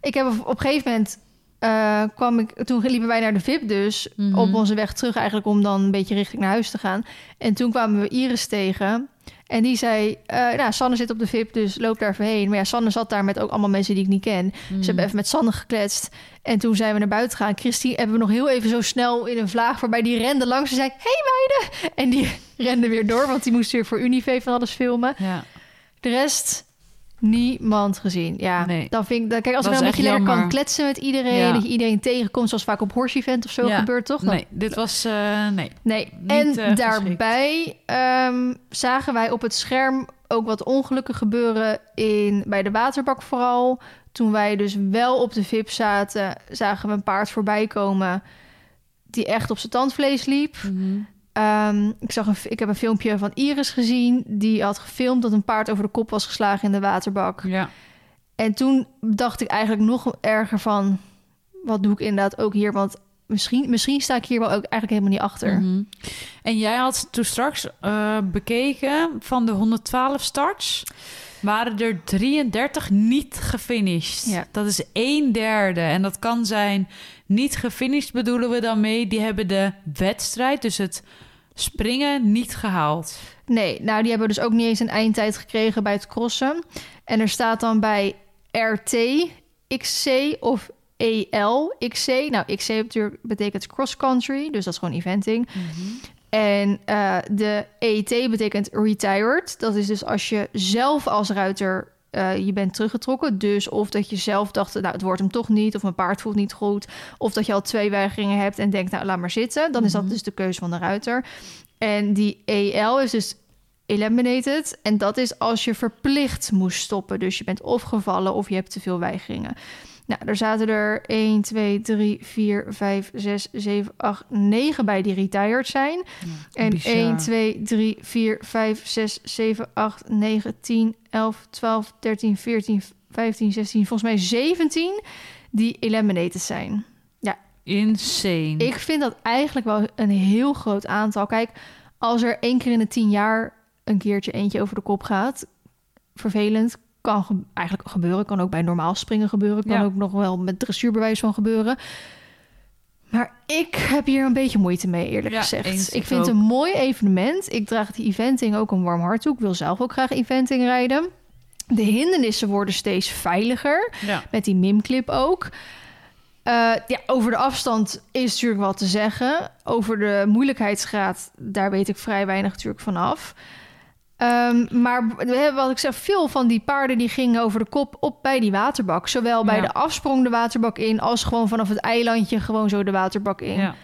Ik heb op, op een gegeven moment eh, kwam ik, toen liepen wij naar de VIP dus Mhm. op onze weg terug eigenlijk om dan een beetje richting naar huis te gaan. En toen kwamen we Iris tegen en die zei, eh, nou Sanne zit op de VIP, dus loop daar even heen. Maar ja, Sanne zat daar met ook allemaal mensen die ik niet ken. Mhm. Ze hebben even met Sanne gekletst. En toen zijn we naar buiten gegaan. Christine hebben we nog heel even zo snel in een vlaag voorbij. Die rende langs en zei, hey meiden! En die rende weer door, want die moest weer voor Unive van alles filmen. Ja. De rest niemand gezien. Ja, Nee. dan vind ik... dan- Kijk, als Dat is dan een beetje lekker kan kletsen met iedereen... Ja. dat je iedereen tegenkomt, zoals vaak op Horse Event of zo Ja. gebeurt, toch? Dan- Nee, dit was... eh, nee. Nee. Niet, en eh, daarbij ehm, zagen wij op het scherm ook wat ongelukken gebeuren in, bij de waterbak vooral. Toen wij dus wel op de VIP zaten, zagen we een paard voorbij komen die echt op zijn tandvlees liep. Mhm. Ehm, ik, zag een, ik heb een filmpje van Iris gezien. Die had gefilmd dat een paard over de kop was geslagen in de waterbak. Ja. En toen dacht ik eigenlijk nog erger van... wat doe ik inderdaad ook hier? Want misschien, misschien sta ik hier wel ook eigenlijk helemaal niet achter. Mhm. En jij had toen straks eh, bekeken van de 112 starts... waren er 33 niet gefinished. Ja. Dat is een derde. En dat kan zijn niet gefinished bedoelen we dan mee. Die hebben de wedstrijd, dus het springen, niet gehaald. Nee, nou die hebben dus ook niet eens een eindtijd gekregen bij het crossen. En er staat dan bij RT, XC of EL, XC. Nou, XC natuurlijk betekent cross country, dus dat is gewoon eventing. En eh, de ET betekent retired. Dat is dus als je zelf als ruiter eh, je bent teruggetrokken. Dus of dat je zelf dacht, nou het wordt hem toch niet, of mijn paard voelt niet goed, of dat je al twee weigeringen hebt en denkt, nou laat maar zitten. Dan is dat Mhm. dus de keuze van de ruiter. En die EL is dus eliminated. En dat is als je verplicht moest stoppen. Dus je bent of gevallen of je hebt te veel weigeringen. Nou, er zaten er 1, 2, 3, 4, 5, 6, 7, 8, 9 bij die retired zijn. En bizar. 1, 2, 3, 4, 5, 6, 7, 8, 9, 10, 11, 12, 13, 14, 15, 16, volgens mij 17 die eliminated zijn. Insane. Ik vind dat eigenlijk wel een heel groot aantal. Kijk, als er één keer in de tien jaar een keertje eentje over de kop gaat, vervelend, kan ge- eigenlijk gebeuren. Kan ook bij normaal springen gebeuren. Kan Ja. ook nog wel met dressuurbewijs van gebeuren. Maar ik heb hier een beetje moeite mee, eerlijk Ja, gezegd. eens, ik vind het een mooi evenement. Ik draag die eventing ook een warm hart toe. Ik wil zelf ook graag eventing rijden. De hindernissen worden steeds veiliger. ja. Met die mimclip ook. Eh, ja, over de afstand is natuurlijk wat te zeggen. Over de moeilijkheidsgraad, daar weet ik vrij weinig natuurlijk vanaf. Ehm, maar wat ik zeg, veel van die paarden die gingen over de kop op bij die waterbak. Zowel bij Ja. de afsprong de waterbak in, als gewoon vanaf het eilandje gewoon zo de waterbak in. ja.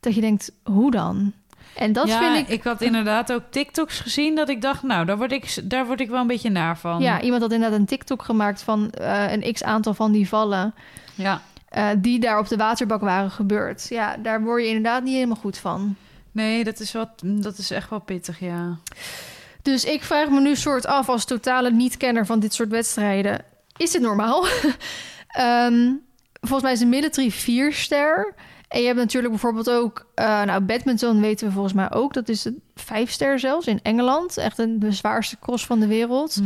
Dat je denkt, hoe dan? En dat ja, vind ik... ik had inderdaad ook TikToks gezien dat ik dacht, nou, daar word ik, daar word ik wel een beetje naar van. Ja, iemand had inderdaad een TikTok gemaakt van eh, een x-aantal van die vallen... ja. eh, die daar op de waterbak waren gebeurd. Ja, daar word je inderdaad niet helemaal goed van. Nee, dat is, wat, dat is echt wel pittig, ja. Dus ik vraag me nu soort af als totale niet-kenner van dit soort wedstrijden. Is dit normaal? Ehm, volgens mij is de military 4 ster. En je hebt natuurlijk bijvoorbeeld ook... eh, nou, badminton weten we volgens mij ook. Dat is een 5 ster zelfs in Engeland. Echt een, de zwaarste cross van de wereld.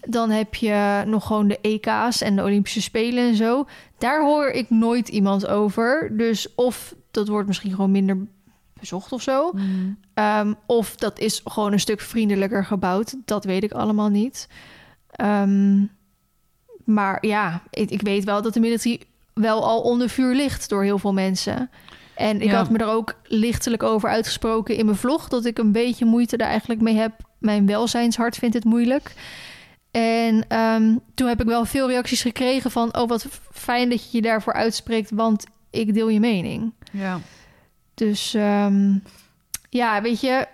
Dan heb je nog gewoon de EK's en de Olympische Spelen en zo. Daar hoor ik nooit iemand over. Dus of dat wordt misschien gewoon minder bezocht of zo. Mhm. Ehm, of dat is gewoon een stuk vriendelijker gebouwd. Dat weet ik allemaal niet. Ehm, maar ja, ik, ik weet wel dat de military wel al onder vuur ligt door heel veel mensen. En ik Ja. had me er ook lichtelijk over uitgesproken in mijn vlog... dat ik een beetje moeite daar eigenlijk mee heb. Mijn welzijnshart vindt het moeilijk. En ehm, toen heb ik wel veel reacties gekregen van... oh, wat fijn dat je je daarvoor uitspreekt, want ik deel je mening. Ja. Dus ehm, ja, weet je,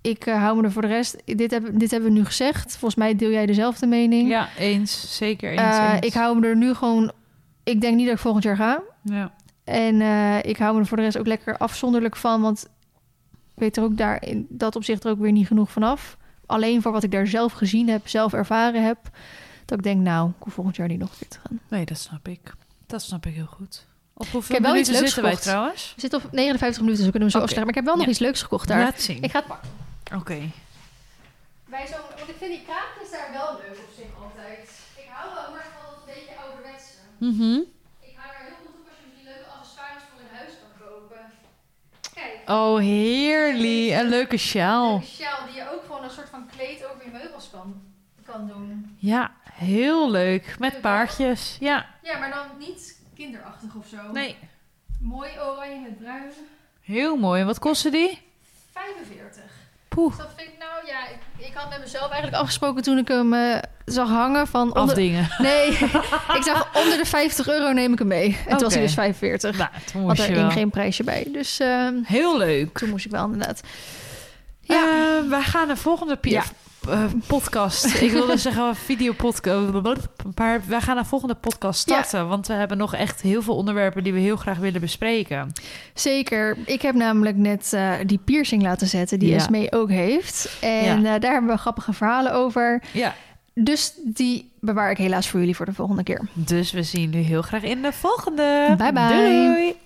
ik eh, hou me er voor de rest. Dit, heb, dit hebben we nu gezegd. Volgens mij deel jij dezelfde mening. ja, eens. Zeker eens, Eh, eens. ik hou me er nu gewoon. Ik denk niet dat ik volgend jaar ga. Ja. En eh, ik hou me er voor de rest ook lekker afzonderlijk van. Want ik weet er ook daar in dat opzicht er ook weer niet genoeg van af. Alleen voor wat ik daar zelf gezien heb, zelf ervaren heb. Dat ik denk, nou, ik hoef volgend jaar niet nog keer te gaan. Nee, dat snap ik. Dat snap ik heel goed. Hoeveel Ik heb wel minuten iets leuks zitten wij gekocht. trouwens? We zitten op 59 minuten, dus we kunnen hem zo afsluiten. Maar ik heb wel nog Ja. iets leuks gekocht daar. Laat zien. Ik ga het pakken. Oké. Bij zo'n, want ik vind die kraampjes daar wel leuk op zich altijd. Ik hou wel erg van dat een beetje ouderwetse. Mhm. Ik hou er heel goed op als je die leuke accessoires voor in huis kan kopen. Kijk, Oh, heerlijk. Een leuke sjaal. een sjaal die je ook gewoon een soort van kleed over je meubels kan, kan doen. Ja, heel leuk. Met paardjes. Ja. Ja, maar dan niet kinderachtig of zo. Nee. Mooi oranje met bruin. Heel mooi. En wat kostte die? 45. Poeh. Dus dat vind ik nou, ja, ik, ik had met mezelf eigenlijk afgesproken toen ik hem eh, zag hangen van... Onder, Afdingen. nee, ik zag onder de 50 euro neem ik hem mee. En toen was hij dus 45. Nou, toen Had moest je er geen prijsje bij. Dus ehm, Heel leuk. toen moest ik wel inderdaad. Ja. Ja. wij gaan de volgende pi- Ja. Eh, podcast. Ik wilde zeggen videopodcast. Maar wij gaan de volgende podcast starten. Want we hebben nog echt heel veel onderwerpen die we heel graag willen bespreken. Zeker. Ik heb namelijk net eh, die piercing laten zetten die Ja. Esmee ook heeft. En eh, daar hebben we grappige verhalen over. Ja. Dus die bewaar ik helaas voor jullie voor de volgende keer. Dus we zien jullie heel graag in de volgende. Bye bye. Doei.